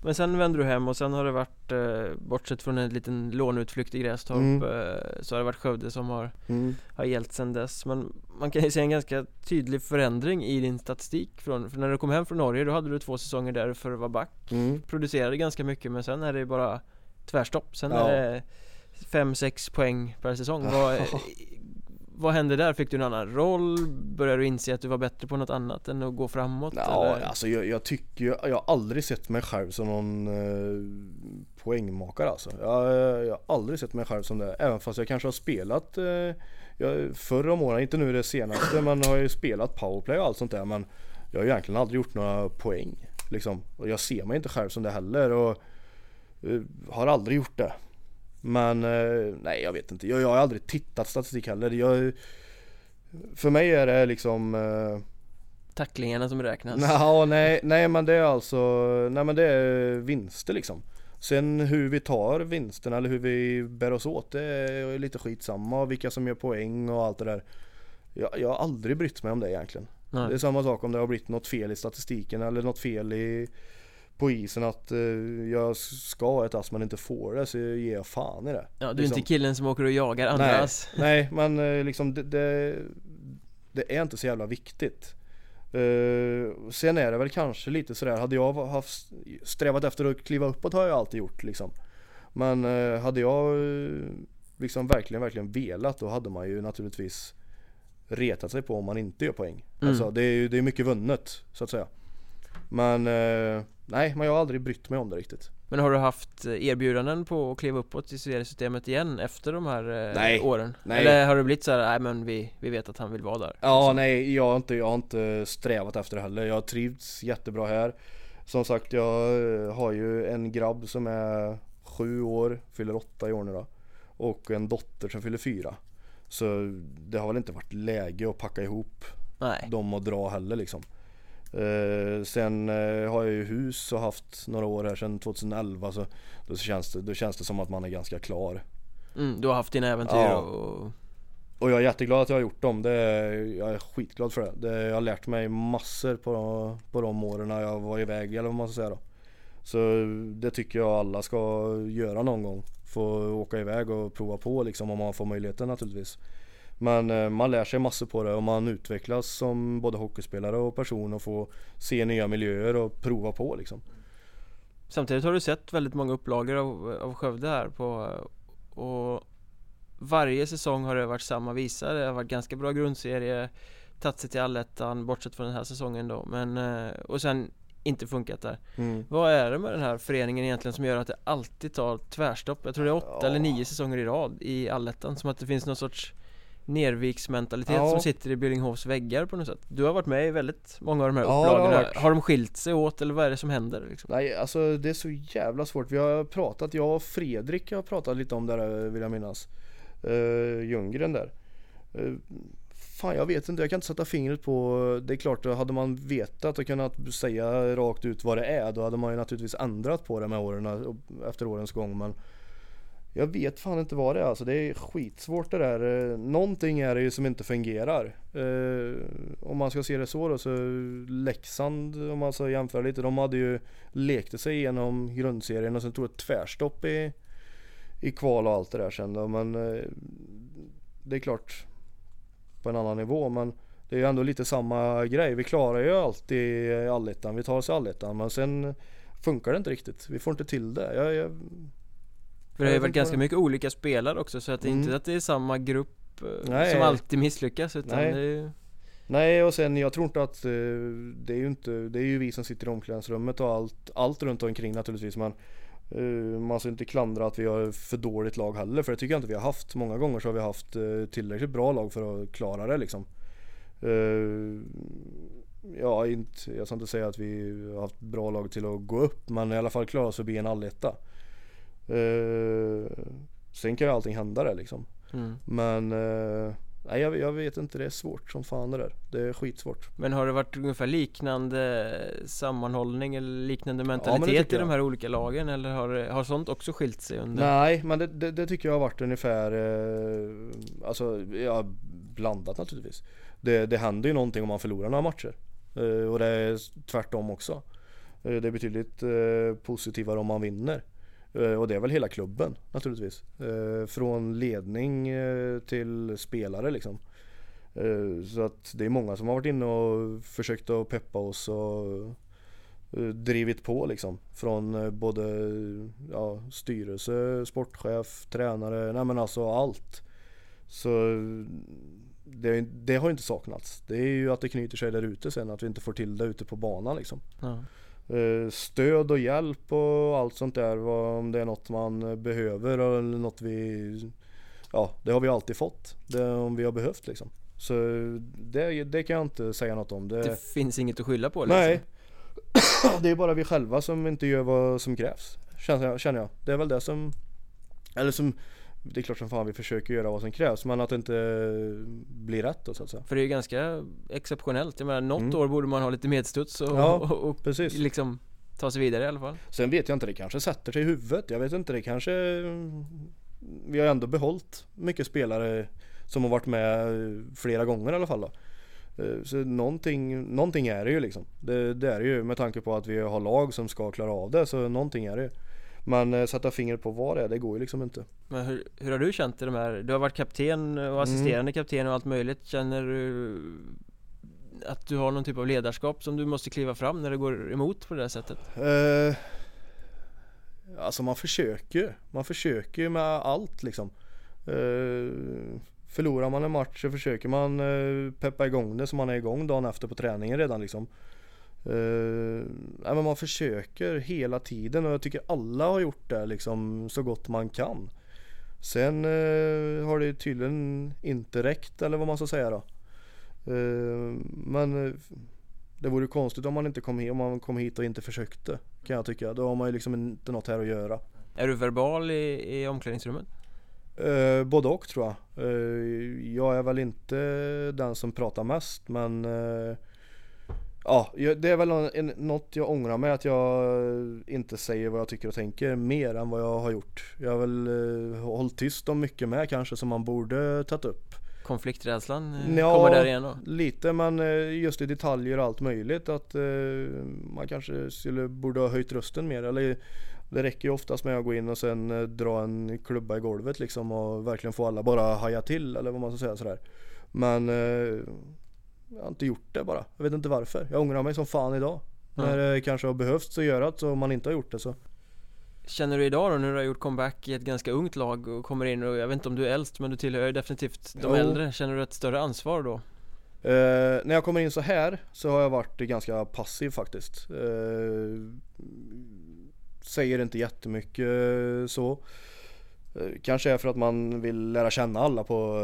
Men sen vände du hem och sen har det varit, eh, bortsett från en liten låneutflykt i Grästorp mm. eh, Så har det varit Skövde som har, mm. har gällt sen dess Men man kan ju se en ganska tydlig förändring i din statistik från, för när du kom hem från Norge då hade du två säsonger där för att vara back mm. Producerade ganska mycket men sen är det bara tvärstopp Sen ja. är det 5-6 poäng per säsong Vad, vad hände där? Fick du en annan roll? Började du inse att du var bättre på något annat än att gå framåt? Ja, eller? alltså jag, jag tycker ju, jag har aldrig sett mig själv som någon eh, poängmakare alltså. Jag, jag, har aldrig sett mig själv som det, även fast jag kanske har spelat eh, jag, förr om åren, inte nu det senaste, men har ju spelat powerplay och allt sånt där. Men jag har ju egentligen aldrig gjort några poäng. Liksom. Och jag ser mig inte själv som det heller. Och eh, har aldrig gjort det. Men eh, nej jag vet inte, jag, jag har aldrig tittat statistik heller. Jag, för mig är det liksom eh, Tacklingarna som räknas? Nå, nej, nej men det är alltså, nej men det är vinster liksom. Sen hur vi tar vinsterna eller hur vi bär oss åt det är lite skitsamma. Vilka som gör poäng och allt det där. Jag, jag har aldrig brytt mig om det egentligen. Nej. Det är samma sak om det har blivit något fel i statistiken eller något fel i på isen att uh, jag ska ha ett ass men inte får det så ger jag fan i det. Ja du är liksom. inte killen som åker och jagar andras Nej, nej men uh, liksom det, det, det, är inte så jävla viktigt. Uh, Sen är det väl kanske lite sådär, hade jag haft strävat efter att kliva uppåt har jag alltid gjort liksom. Men hade jag liksom verkligen, verkligen velat då hade man ju naturligtvis retat sig på om man inte gör poäng. Mm. Alltså det är ju det är mycket vunnet så att säga. Men nej, men jag har aldrig brytt mig om det riktigt. Men har du haft erbjudanden på att kliva uppåt i seriesystemet igen efter de här eh, Nej. åren? Nej. Eller har det blivit så här, nej men vi, vi vet att han vill vara där? Ja, Liksom. nej, jag har, inte, jag har inte strävat efter det heller. Jag har trivts jättebra här. Som sagt, jag eh, har ju en grabb som är sju år, fyller åtta i år nu då. Och en dotter som fyller fyra. Så det har väl inte varit läge att packa ihop Nej. dem och dra heller liksom. Eh, sen eh, har jag ju hus och haft några år här sedan 2011 så då känns, det, då känns det som att man är ganska klar. Mm, du har haft dina äventyr Ja. och... Och jag är jätteglad att jag har gjort dem. Det jag är skitglad för det. det. Jag har lärt mig massor på, på de åren jag var iväg eller vad man ska säga då. Så det tycker jag alla ska göra någon gång. Få åka iväg och prova på liksom om man får möjligheten naturligtvis. Men eh, man lär sig massor på det och man utvecklas som både hockeyspelare och person och får se nya miljöer och prova på liksom. Samtidigt har du sett väldigt många upplagor av, av Skövde här på Och Varje säsong har det varit samma visa Det har varit ganska bra grundserie Tagit sig till allettan bortsett från den här säsongen då Men eh, Och sen inte funkat där Mm. Vad är det med den här föreningen egentligen som gör att det alltid tar tvärstopp? Jag tror det är åtta Ja. eller nio säsonger i rad i allettan Som att det finns någon sorts Nerviksmentalitet Ja. som sitter i Billinghovs väggar på något sätt Du har varit med i väldigt många av de här Ja, har upplagorna varit. Har de skilt sig åt eller vad är det som händer? Liksom? Nej alltså det är så jävla svårt. Vi har pratat, jag och Fredrik har pratat lite om det där vill jag minnas. Uh, Ljunggren där. Eh, fan jag vet inte, jag kan inte sätta fingret på. Det är klart, hade man vetat och kunnat säga rakt ut vad det är då hade man ju naturligtvis ändrat på det med åren efter årens gång. Men jag vet fan inte vad det är alltså. Det är skitsvårt det där. Eh, någonting är det ju som inte fungerar. Eh, om man ska se det så då så Leksand om man ska jämföra lite. De hade ju lekte sig igenom grundserien och sen tog ett tvärstopp i, i kval och allt det där sen då. Men eh, det är klart på en annan nivå. Men det är ju ändå lite samma grej. Vi klarar ju alltid allettan. Vi tar oss allettan. Men sen funkar det inte riktigt. Vi får inte till det. Jag, jag, för det har ju varit ganska inte. mycket olika spelare också så att det är inte Mm. att det är samma grupp eh, Nej. som alltid misslyckas utan Nej. det är Nej och sen jag tror inte att eh, det är ju inte Det är ju vi som sitter i omklädningsrummet och allt, allt runt omkring naturligtvis men eh, Man ska inte klandra att vi har för dåligt lag heller för det tycker jag inte vi har haft Många gånger så har vi haft tillräckligt bra lag för att klara det liksom Ja inte, jag ska inte säga att vi har haft bra lag till att gå upp men i alla fall klara oss förbi en alletta Eh, Sen kan ju allting hända där liksom mm. men eh, nej, jag, jag vet inte, det är svårt som fan det där. Det är skitsvårt. Men har det varit ungefär liknande sammanhållning eller liknande mentalitet tycker i de jag. här olika lagen eller har, har sånt också skilt sig under? Nej, men det, det, det tycker jag har varit ungefär, eh, alltså ja, blandat naturligtvis. Det, det händer ju någonting om man förlorar några matcher. Eh, och det är tvärtom också. Eh, det är betydligt eh, positivare om man vinner. Eh, och det är väl hela klubben naturligtvis. Eh, från ledning eh, till spelare liksom. Så att det är många som har varit inne och försökt att peppa oss och drivit på liksom. Från både ja, styrelse, sportchef, tränare, nej men alltså allt. Så det, det har inte saknats. Det är ju att det knyter sig där ute sen, att vi inte får till det ute på banan liksom. Ja. Eh, Stöd och hjälp och allt sånt där, om det är något man behöver eller något vi Ja, det har vi alltid fått. Det om vi har behövt liksom. Så det, det kan jag inte säga något om. Det, Det finns inget att skylla på liksom. Nej. det är bara vi själva som inte gör vad som krävs. Känner jag. Känner jag. Det är väl det som Eller som Det är klart som fan vi försöker göra vad som krävs men att det inte blir rätt då så att säga. För det är ju ganska exceptionellt, jag menar något Mm. år borde man ha lite medstuds och, Ja, och, och Precis. liksom ta sig vidare i alla fall Sen vet jag inte, det kanske sätter sig i huvudet. Jag vet inte, det kanske Vi har ändå behållit mycket spelare som har varit med flera gånger i alla fall då. Eh, Så någonting, någonting är det ju liksom. Det, det är det ju med tanke på att vi har lag som ska klara av det. Så någonting är det ju. Men eh, sätta fingret på vad det är, det går ju liksom inte. Men hur, hur har du känt i de här, du har varit kapten och assisterande Mm. kapten och allt möjligt Känner du att du har någon typ av ledarskap som du måste kliva fram när det går emot på det där sättet? Eh, alltså man försöker ju. Man försöker ju med allt liksom. Eh, förlorar man en match så försöker man eh, peppa igång det så man är igång dagen efter på träningen redan liksom. Uh, men man försöker hela tiden och jag tycker alla har gjort det liksom så gott man kan. Sen uh, har det tydligen inte räckt eller vad man ska säga då. Uh, men det vore konstigt om man inte kom hit, om man kom hit och inte försökte kan jag tycka. Då har man ju liksom inte något här att göra. Är du verbal i, i omklädningsrummet? Eh, både och tror jag. Jag är väl inte den som pratar mest men Ja, det är väl en, något jag ångrar mig att jag inte säger vad jag tycker och tänker mer än vad jag har gjort. Jag har väl eh, hållit tyst om mycket med kanske som man borde tagit upp. Konflikträdslan eh, ja, kommer där igen då? lite men eh, just i detaljer och allt möjligt att eh, man kanske skulle borde ha höjt rösten mer eller det räcker ju oftast med att gå in och sen eh, dra en klubba i golvet liksom och verkligen få alla bara haja till eller vad man ska säga sådär. Men eh, jag har inte gjort det bara. Jag vet inte varför. Jag ångrar mig som fan idag. Mm. När det kanske har behövts att göra det och man inte har gjort det så. Känner du idag då när du har gjort comeback i ett ganska ungt lag och kommer in och jag vet inte om du är äldst men du tillhör definitivt de jo. äldre. Känner du ett större ansvar då? Uh, när jag kommer in så här så har jag varit ganska passiv faktiskt. Uh, säger inte jättemycket uh, så. Kanske är för att man vill lära känna alla på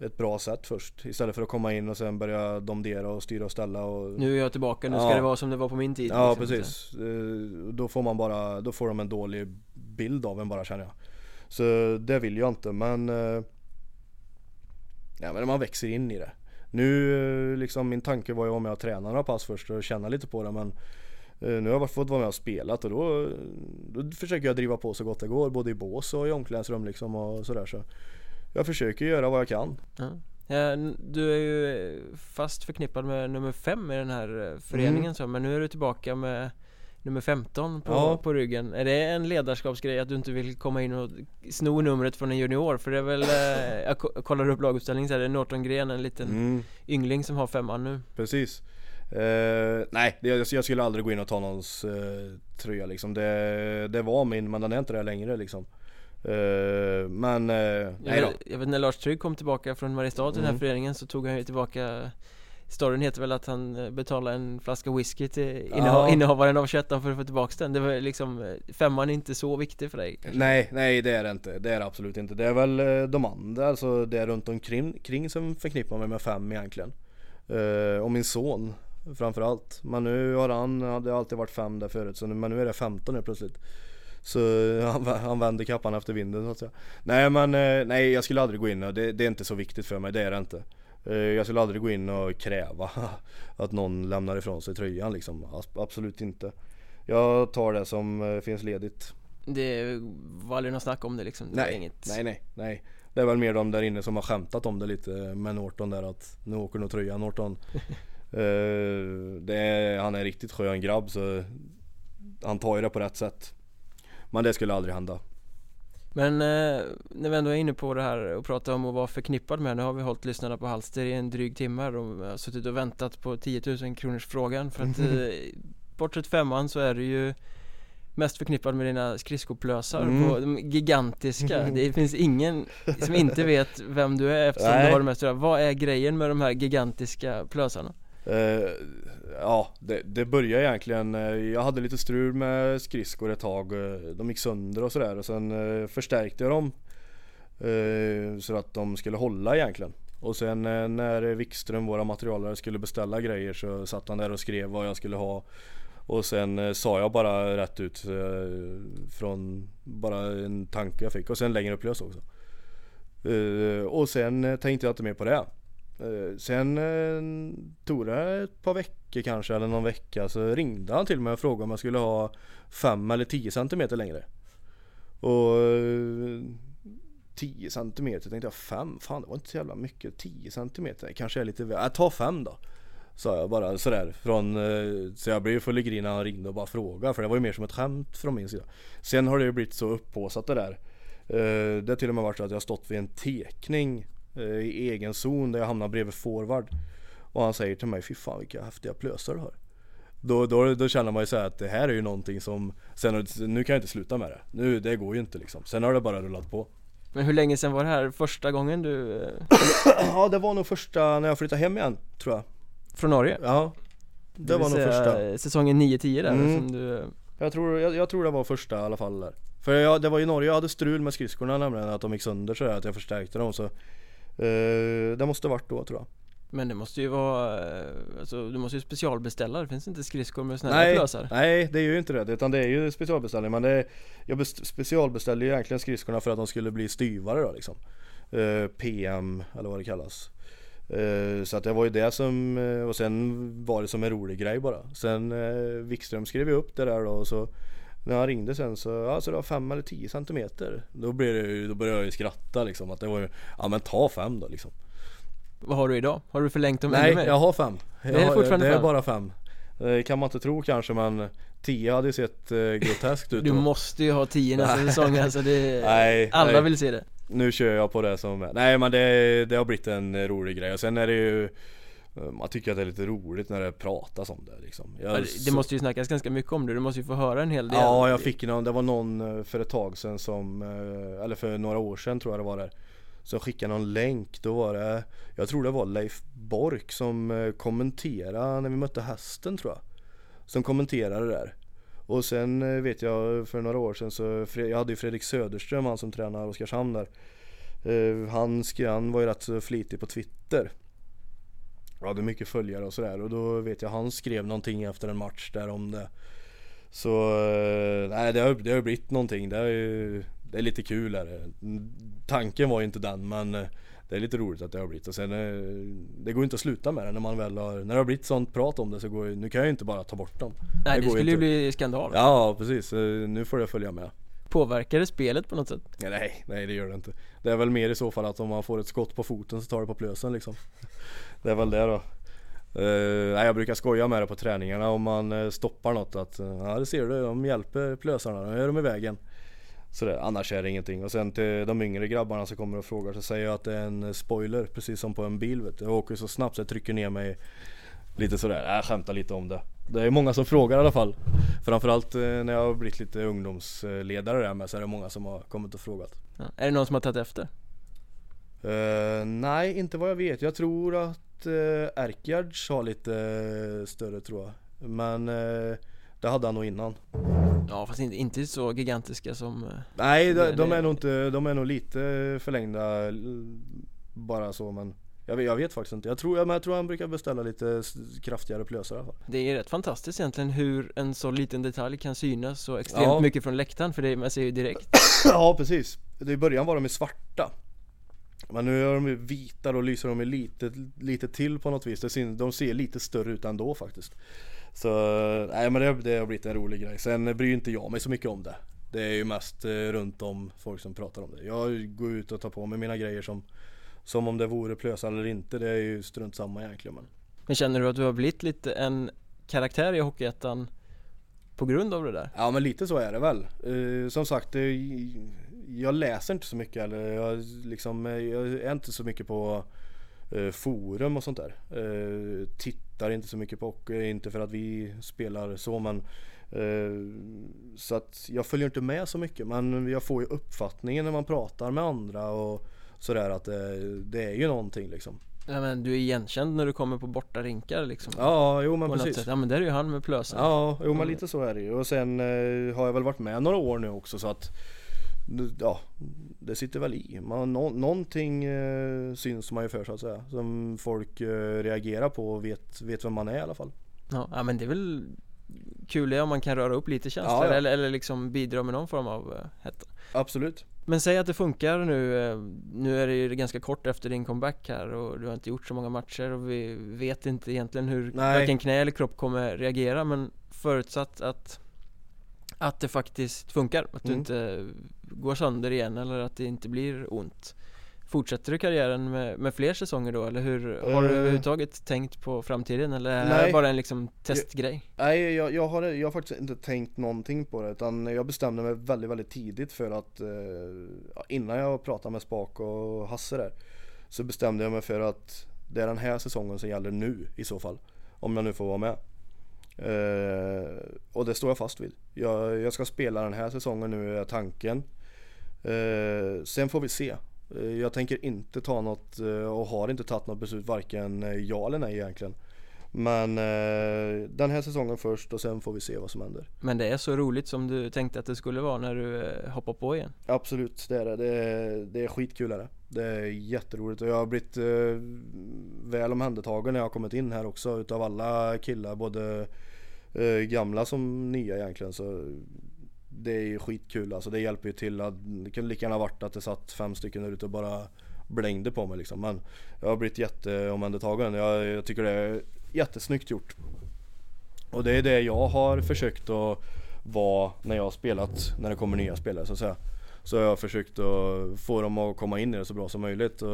ett bra sätt först Istället för att komma in och sen börja domdera och styra och ställa och Nu är jag tillbaka, nu ja. ska det vara som det var på min tid Ja liksom. precis Då får man bara, då får de en dålig bild av en bara känner jag Så det vill jag inte men Ja men man växer in i det Nu liksom min tanke var ju om jag tränar några pass först och känna lite på det men Eh, nu har jag fått vara med och spelat och då, då försöker jag driva på så gott det går både i bås och i omklädningsrum liksom och sådär så Jag försöker göra vad jag kan. Ja, du är ju fast förknippad med nummer fem i den här eh, föreningen mm. så, men nu är du tillbaka med nummer 15 på, ja. på ryggen Är det en ledarskapsgrej att du inte vill komma in och sno numret från en junior? För det är väl, eh, jag kollar upp laguppställningen så är det Norton Gren, en liten mm. yngling som har femman nu Precis Uh, nej, det, jag skulle aldrig gå in och ta någons uh, tröja liksom. Det, det var min, men den är inte det längre liksom. Uh, men, uh, nej då. Jag vet när Lars Trygg kom tillbaka från Mariestad till mm. den här mm. föreningen så tog han ju tillbaka Storyn heter väl att han betalade en flaska whisky till inneha ja. innehavaren av 21 för att få tillbaka den Det var liksom, femman är inte så viktig för dig kanske? Nej, nej det är det inte, det är det absolut inte Det är väl de andra, alltså det runt omkring kring som förknippar mig med fem egentligen uh, Och min son Framförallt. Men nu har han, hade alltid varit fem där förut så nu, men nu är det 15 nu plötsligt. Så han, han vänder kappan efter vinden så att säga. Nej men eh, nej jag skulle aldrig gå in och det, det är inte så viktigt för mig, det är det inte. Eh, jag skulle aldrig gå in och kräva att någon lämnar ifrån sig tröjan liksom. Absolut inte. Jag tar det som eh, finns ledigt. Det var aldrig något snack om det liksom? Det nej, inget... nej, nej, nej. Det är väl mer de där inne som har skämtat om det lite med Norton där att nu åker nog tröjan Norton. Uh, är, han är en riktigt skön grabb så han tar ju det på rätt sätt. Men det skulle aldrig hända. Men eh, när vi ändå är inne på det här och pratar om att vara förknippad med Nu har vi hållit lyssnarna på halster i en dryg timme De har suttit och väntat på 10 000 kronors frågan För att eh, bortsett femman så är du ju Mest förknippad med dina skridskoplösar mm. på de gigantiska Det finns ingen som inte vet vem du är eftersom Nej. du har de mest Vad är grejen med de här gigantiska plösarna? Uh, ja, det, det började egentligen, uh, jag hade lite strul med skridskor ett tag. Uh, de gick sönder och sådär och sen förstärkte jag dem. så att de skulle hålla egentligen. Och sen när Wikström, våra materialare, skulle beställa grejer så satt han där och skrev vad jag skulle ha. Och sen sa jag bara rätt ut från bara en tanke jag fick och sen längre upplöst också. och sen tänkte jag inte mer på det. Eh, sen eh, tog det ett par veckor kanske eller någon vecka så ringde han till mig och frågade om jag skulle ha 5 eller 10 cm längre. Och eh, 10 cm tänkte jag 5, fan det var inte så jävla mycket. 10 cm kanske är lite väl, ta 5 då Sa jag bara sådär från, så jag blev full i grin när han ringde och bara frågade för det var ju mer som ett skämt från min sida. Sen har det ju blivit så upphåsat det där. Det har till och med varit så att jag har stått vid en tekning i egen zon där jag hamnar bredvid forward. Och han säger till mig, fy fan vilka häftiga plösar du har. Då, då, då känner man ju så att det här är ju någonting som, sen, nu kan jag inte sluta med det. Nu, det går ju inte liksom. Sen har det bara rullat på. Men hur länge sen var det här första gången du? ja det var nog första när jag flyttade hem igen, tror jag. Från Norge? Ja. Det var nog första. Säsongen 9-10 där Mm. som du Jag tror, jag, jag tror det var första i alla fall där. För jag, det var i Norge jag hade strul med skridskorna nämligen, att de gick sönder sådär, att jag förstärkte dem så eh, Det måste varit då tror jag. Men det måste ju vara, eh, alltså du måste ju specialbeställa, det finns inte skridskor med såna här plösar nej det är ju inte det, utan det är ju specialbeställning. Men det är, Jag best, specialbeställde ju egentligen skridskorna för att de skulle bli styvare då liksom. Eh, PM eller vad det kallas. Eh, Så att det var ju det som, eh, och sen var det som en rolig grej bara. Sen eh, Wikström skrev ju upp det där då och så när han ringde sen så, ja så det var 5 eller 10 centimeter Då, blev det, ju- då började jag ju skratta liksom att det var ju, ja men ta 5 då liksom Vad har du idag? Har du förlängt dem Nej, mer? jag har fem. Jag Det är har, fortfarande det är fem? bara fem. Det kan man inte tro kanske men 10 hade ju sett eh, groteskt ut Du då. måste ju ha 10 nästa säsong alltså det, Nej, alla nej. vill se det Nu kör jag på det som. Nej men det, det har blivit en rolig grej och sen är det ju Man tycker att det är lite roligt när det pratas om det liksom. Jag, Ja, det, så- måste ju snackas ganska mycket om det, du måste ju få höra en hel del. Ja jag fick någon, det var någon eh, för ett tag sedan som, eh, eller för några år sedan tror jag det var där Som skickade någon länk, då var det, jag tror det var Leif Bork som eh, kommenterade när vi mötte hästen tror jag Som kommenterade det där. Och sen eh, vet jag för några år sedan så, jag hade ju Fredrik Söderström han som tränar Oskarshamn där. Eh, han, skrev, han var ju rätt så flitig på Twitter hade mycket följare och sådär. Och då vet jag han skrev någonting efter en match där om det. Så eh, nej det har, det har blivit någonting, det är, ju, det är lite kul är det. Tanken var ju inte den men eh, det är lite roligt att det har blivit. Och sen eh, Det går ju inte att sluta med det när man väl har, när det har blivit sånt prat om det så går ju, nu kan jag ju inte bara ta bort dem. Nej det det skulle ju inte. bli skandal. Ja precis, nu får jag följa med Påverkar det spelet på något sätt? Nej, nej det gör det inte. Det är väl mer i så fall att om man får ett skott på foten så tar det på plösen liksom. Det är väl det då. Uh, nej, jag brukar skoja med det på träningarna om man eh, stoppar något att uh, ja det ser du, de hjälper plösarna, de är de i vägen. Så det, annars är det ingenting. Och sen till de yngre grabbarna som kommer och frågar så säger jag att det är en spoiler precis som på en bil vet du. Jag åker så snabbt så jag trycker ner mig lite sådär, jag skämtar lite om det. Det är många som frågar i alla fall. Framförallt eh, när jag har blivit lite ungdomsledare där med så är det många som har kommit och frågat. Ja. Är det någon som har tagit efter? Eh, nej, inte vad jag vet. Jag tror att uh, Erkgärds har lite eh, större tror jag. Men eh, det hade han nog innan. Ja fast inte, inte så gigantiska som eh, Nej, de, de är nog inte, de är nog lite förlängda bara så men jag vet, jag vet faktiskt inte. Jag tror, men jag tror han brukar beställa lite kraftigare plösar i alla fall. Det är rätt fantastiskt egentligen hur en så liten detalj kan synas så extremt Ja. mycket från läktaren för det, man ser ju direkt ja precis. I början var de ju svarta. Men nu är de vita och lyser de lite, lite till på något vis. De ser lite större ut ändå faktiskt. Så nej men det, det har blivit en rolig grej. Sen bryr inte jag mig så mycket om det. Det är ju mest eh, runt om folk som pratar om det. Jag går ut och tar på mig mina grejer som som om det vore plösa eller inte. Det är ju strunt samma egentligen men. Men känner du att du har blivit lite en karaktär i Hockeyettan på grund av det där? Ja men lite så är det väl. Eh, som sagt, eh, jag läser inte så mycket eller jag, liksom, eh, jag är inte så mycket på eh, forum och sånt där. Tittar inte så mycket på hockey, inte för att vi spelar så men så att jag följer inte med så mycket men jag får ju uppfattningen när man pratar med andra och sådär att det, det är ju någonting liksom. Ja, men du är igenkänd när du kommer på borta rinkar liksom Ja, jo men precis. sätt. Ja men där är ju han med plösen Ja, jo men Mm. lite så är det ju. Och sen eh, har jag väl varit med några år nu också så att Ja, det sitter väl i. Man, nå, någonting eh, syns man ju för så att säga. Som folk eh, reagerar på och vet, vet vem man är i alla fall. Ja, ja men det är väl kul om man kan röra upp lite känslor Ja, ja. Eller, eller liksom bidra med någon form av uh, hetta Absolut. Men säg att det funkar nu, eh, nu är det ju ganska kort efter din comeback här och du har inte gjort så många matcher och vi vet inte egentligen hur Nej. varken knä eller kropp kommer reagera men förutsatt att att det faktiskt funkar, att du Mm. inte går sönder igen eller att det inte blir ont Fortsätter du karriären med, med fler säsonger då eller hur? Har du Eh. överhuvudtaget tänkt på framtiden eller är det bara en liksom testgrej? Nej, jag, jag, har, jag har faktiskt inte tänkt någonting på det utan jag bestämde mig väldigt, väldigt tidigt för att eh, innan jag pratade med Spak och Hasse där så bestämde jag mig för att det är den här säsongen som gäller nu i så fall. Om jag nu får vara med. Eh, och det står jag fast vid. Jag, jag ska spela den här säsongen nu är tanken. Eh, sen får vi se. Eh, Jag tänker inte ta något eh, och har inte tagit något beslut varken eh, ja eller nej egentligen. Men den här säsongen först och sen får vi se vad som händer. Men det är så roligt som du tänkte att det skulle vara när du hoppar på igen? Absolut, det är det. Det är, det är skitkul är det. Det är jätteroligt och jag har blivit väl omhändertagen när jag har kommit in här också utav alla killar, både gamla som nya egentligen. Så det är ju skitkul alltså. Det hjälper ju till. Att, det kunde lika gärna varit att det satt fem stycken där ute och bara blängde på mig liksom. Men jag har blivit jätteomhändertagen. Jag, jag tycker det är jättesnyggt gjort. Och det är det jag har försökt att vara när jag har spelat, när det kommer nya spelare så att säga. Så jag har försökt att få dem att komma in i det så bra som möjligt och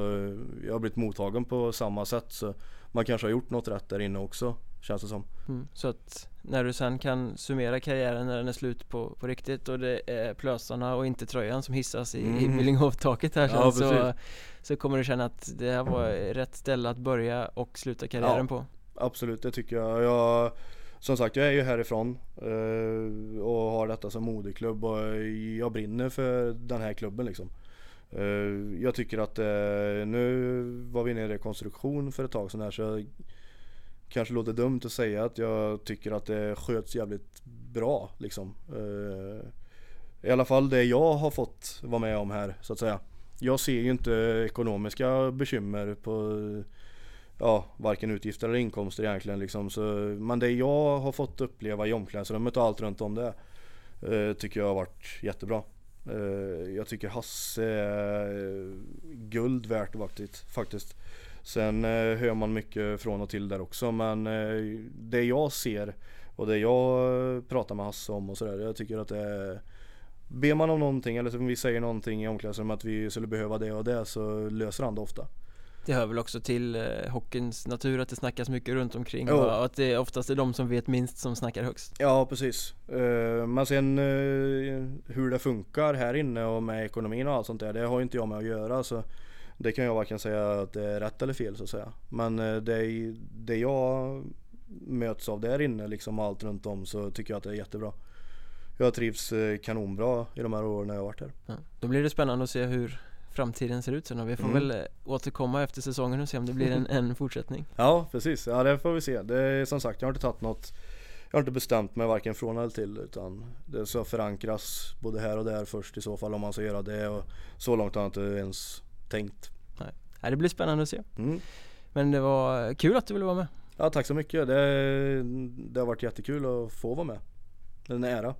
jag har blivit mottagen på samma sätt så man kanske har gjort något rätt där inne också känns det som. Mm, så att när du sen kan summera karriären när den är slut på, på riktigt och det är plösarna och inte tröjan som hissas i, mm. i Billinghovtaket här sen ja, så, så kommer du känna att det här var rätt ställe att börja och sluta karriären ja, på. Absolut, det tycker jag. jag som sagt, jag är ju härifrån eh, och har detta som moderklubb och jag brinner för den här klubben liksom. Eh, jag tycker att eh, nu var vi inne i rekonstruktion för ett tag sedan här så kanske låter dumt att säga att jag tycker att det sköts jävligt bra liksom. Eh, I alla fall det jag har fått vara med om här så att säga. Jag ser ju inte ekonomiska bekymmer på ja, varken utgifter eller inkomster egentligen liksom. Så, men det jag har fått uppleva i omklädningsrummet och allt runt om det eh, tycker jag har varit jättebra. Eh, jag tycker Hasse är guld värt faktiskt. Sen eh, hör man mycket från och till där också men eh, det jag ser och det jag pratar med Hasse om och sådär. Jag tycker att det är Ber man om någonting eller om vi säger någonting i omklädningsrummet att vi skulle behöva det och det så löser han det ofta. Det hör väl också till eh, hockeyns natur att det snackas mycket runt omkring oh. och att det oftast är de som vet minst som snackar högst. Ja precis. Uh, men sen uh, hur det funkar här inne och med ekonomin och allt sånt där, det har inte jag med att göra. Så det kan jag varken säga att det är rätt eller fel så att säga. Men uh, det, det jag möts av där inne liksom allt runt om så tycker jag att det är jättebra. Jag trivs kanonbra i de här åren jag har varit här. Ja, då blir det spännande att se hur framtiden ser ut sen och vi får mm. väl eh, återkomma efter säsongen och se om det blir en, en fortsättning Ja precis, ja det får vi se. Det är som sagt, jag har inte tagit något Jag har inte bestämt mig varken från eller till utan det ska förankras både här och där först i så fall om man ska göra det och så långt har jag inte ens tänkt Nej, det blir spännande att se. Mm. Men det var kul att du ville vara med. Ja tack så mycket, det, det har varit jättekul att få vara med. Det är en ära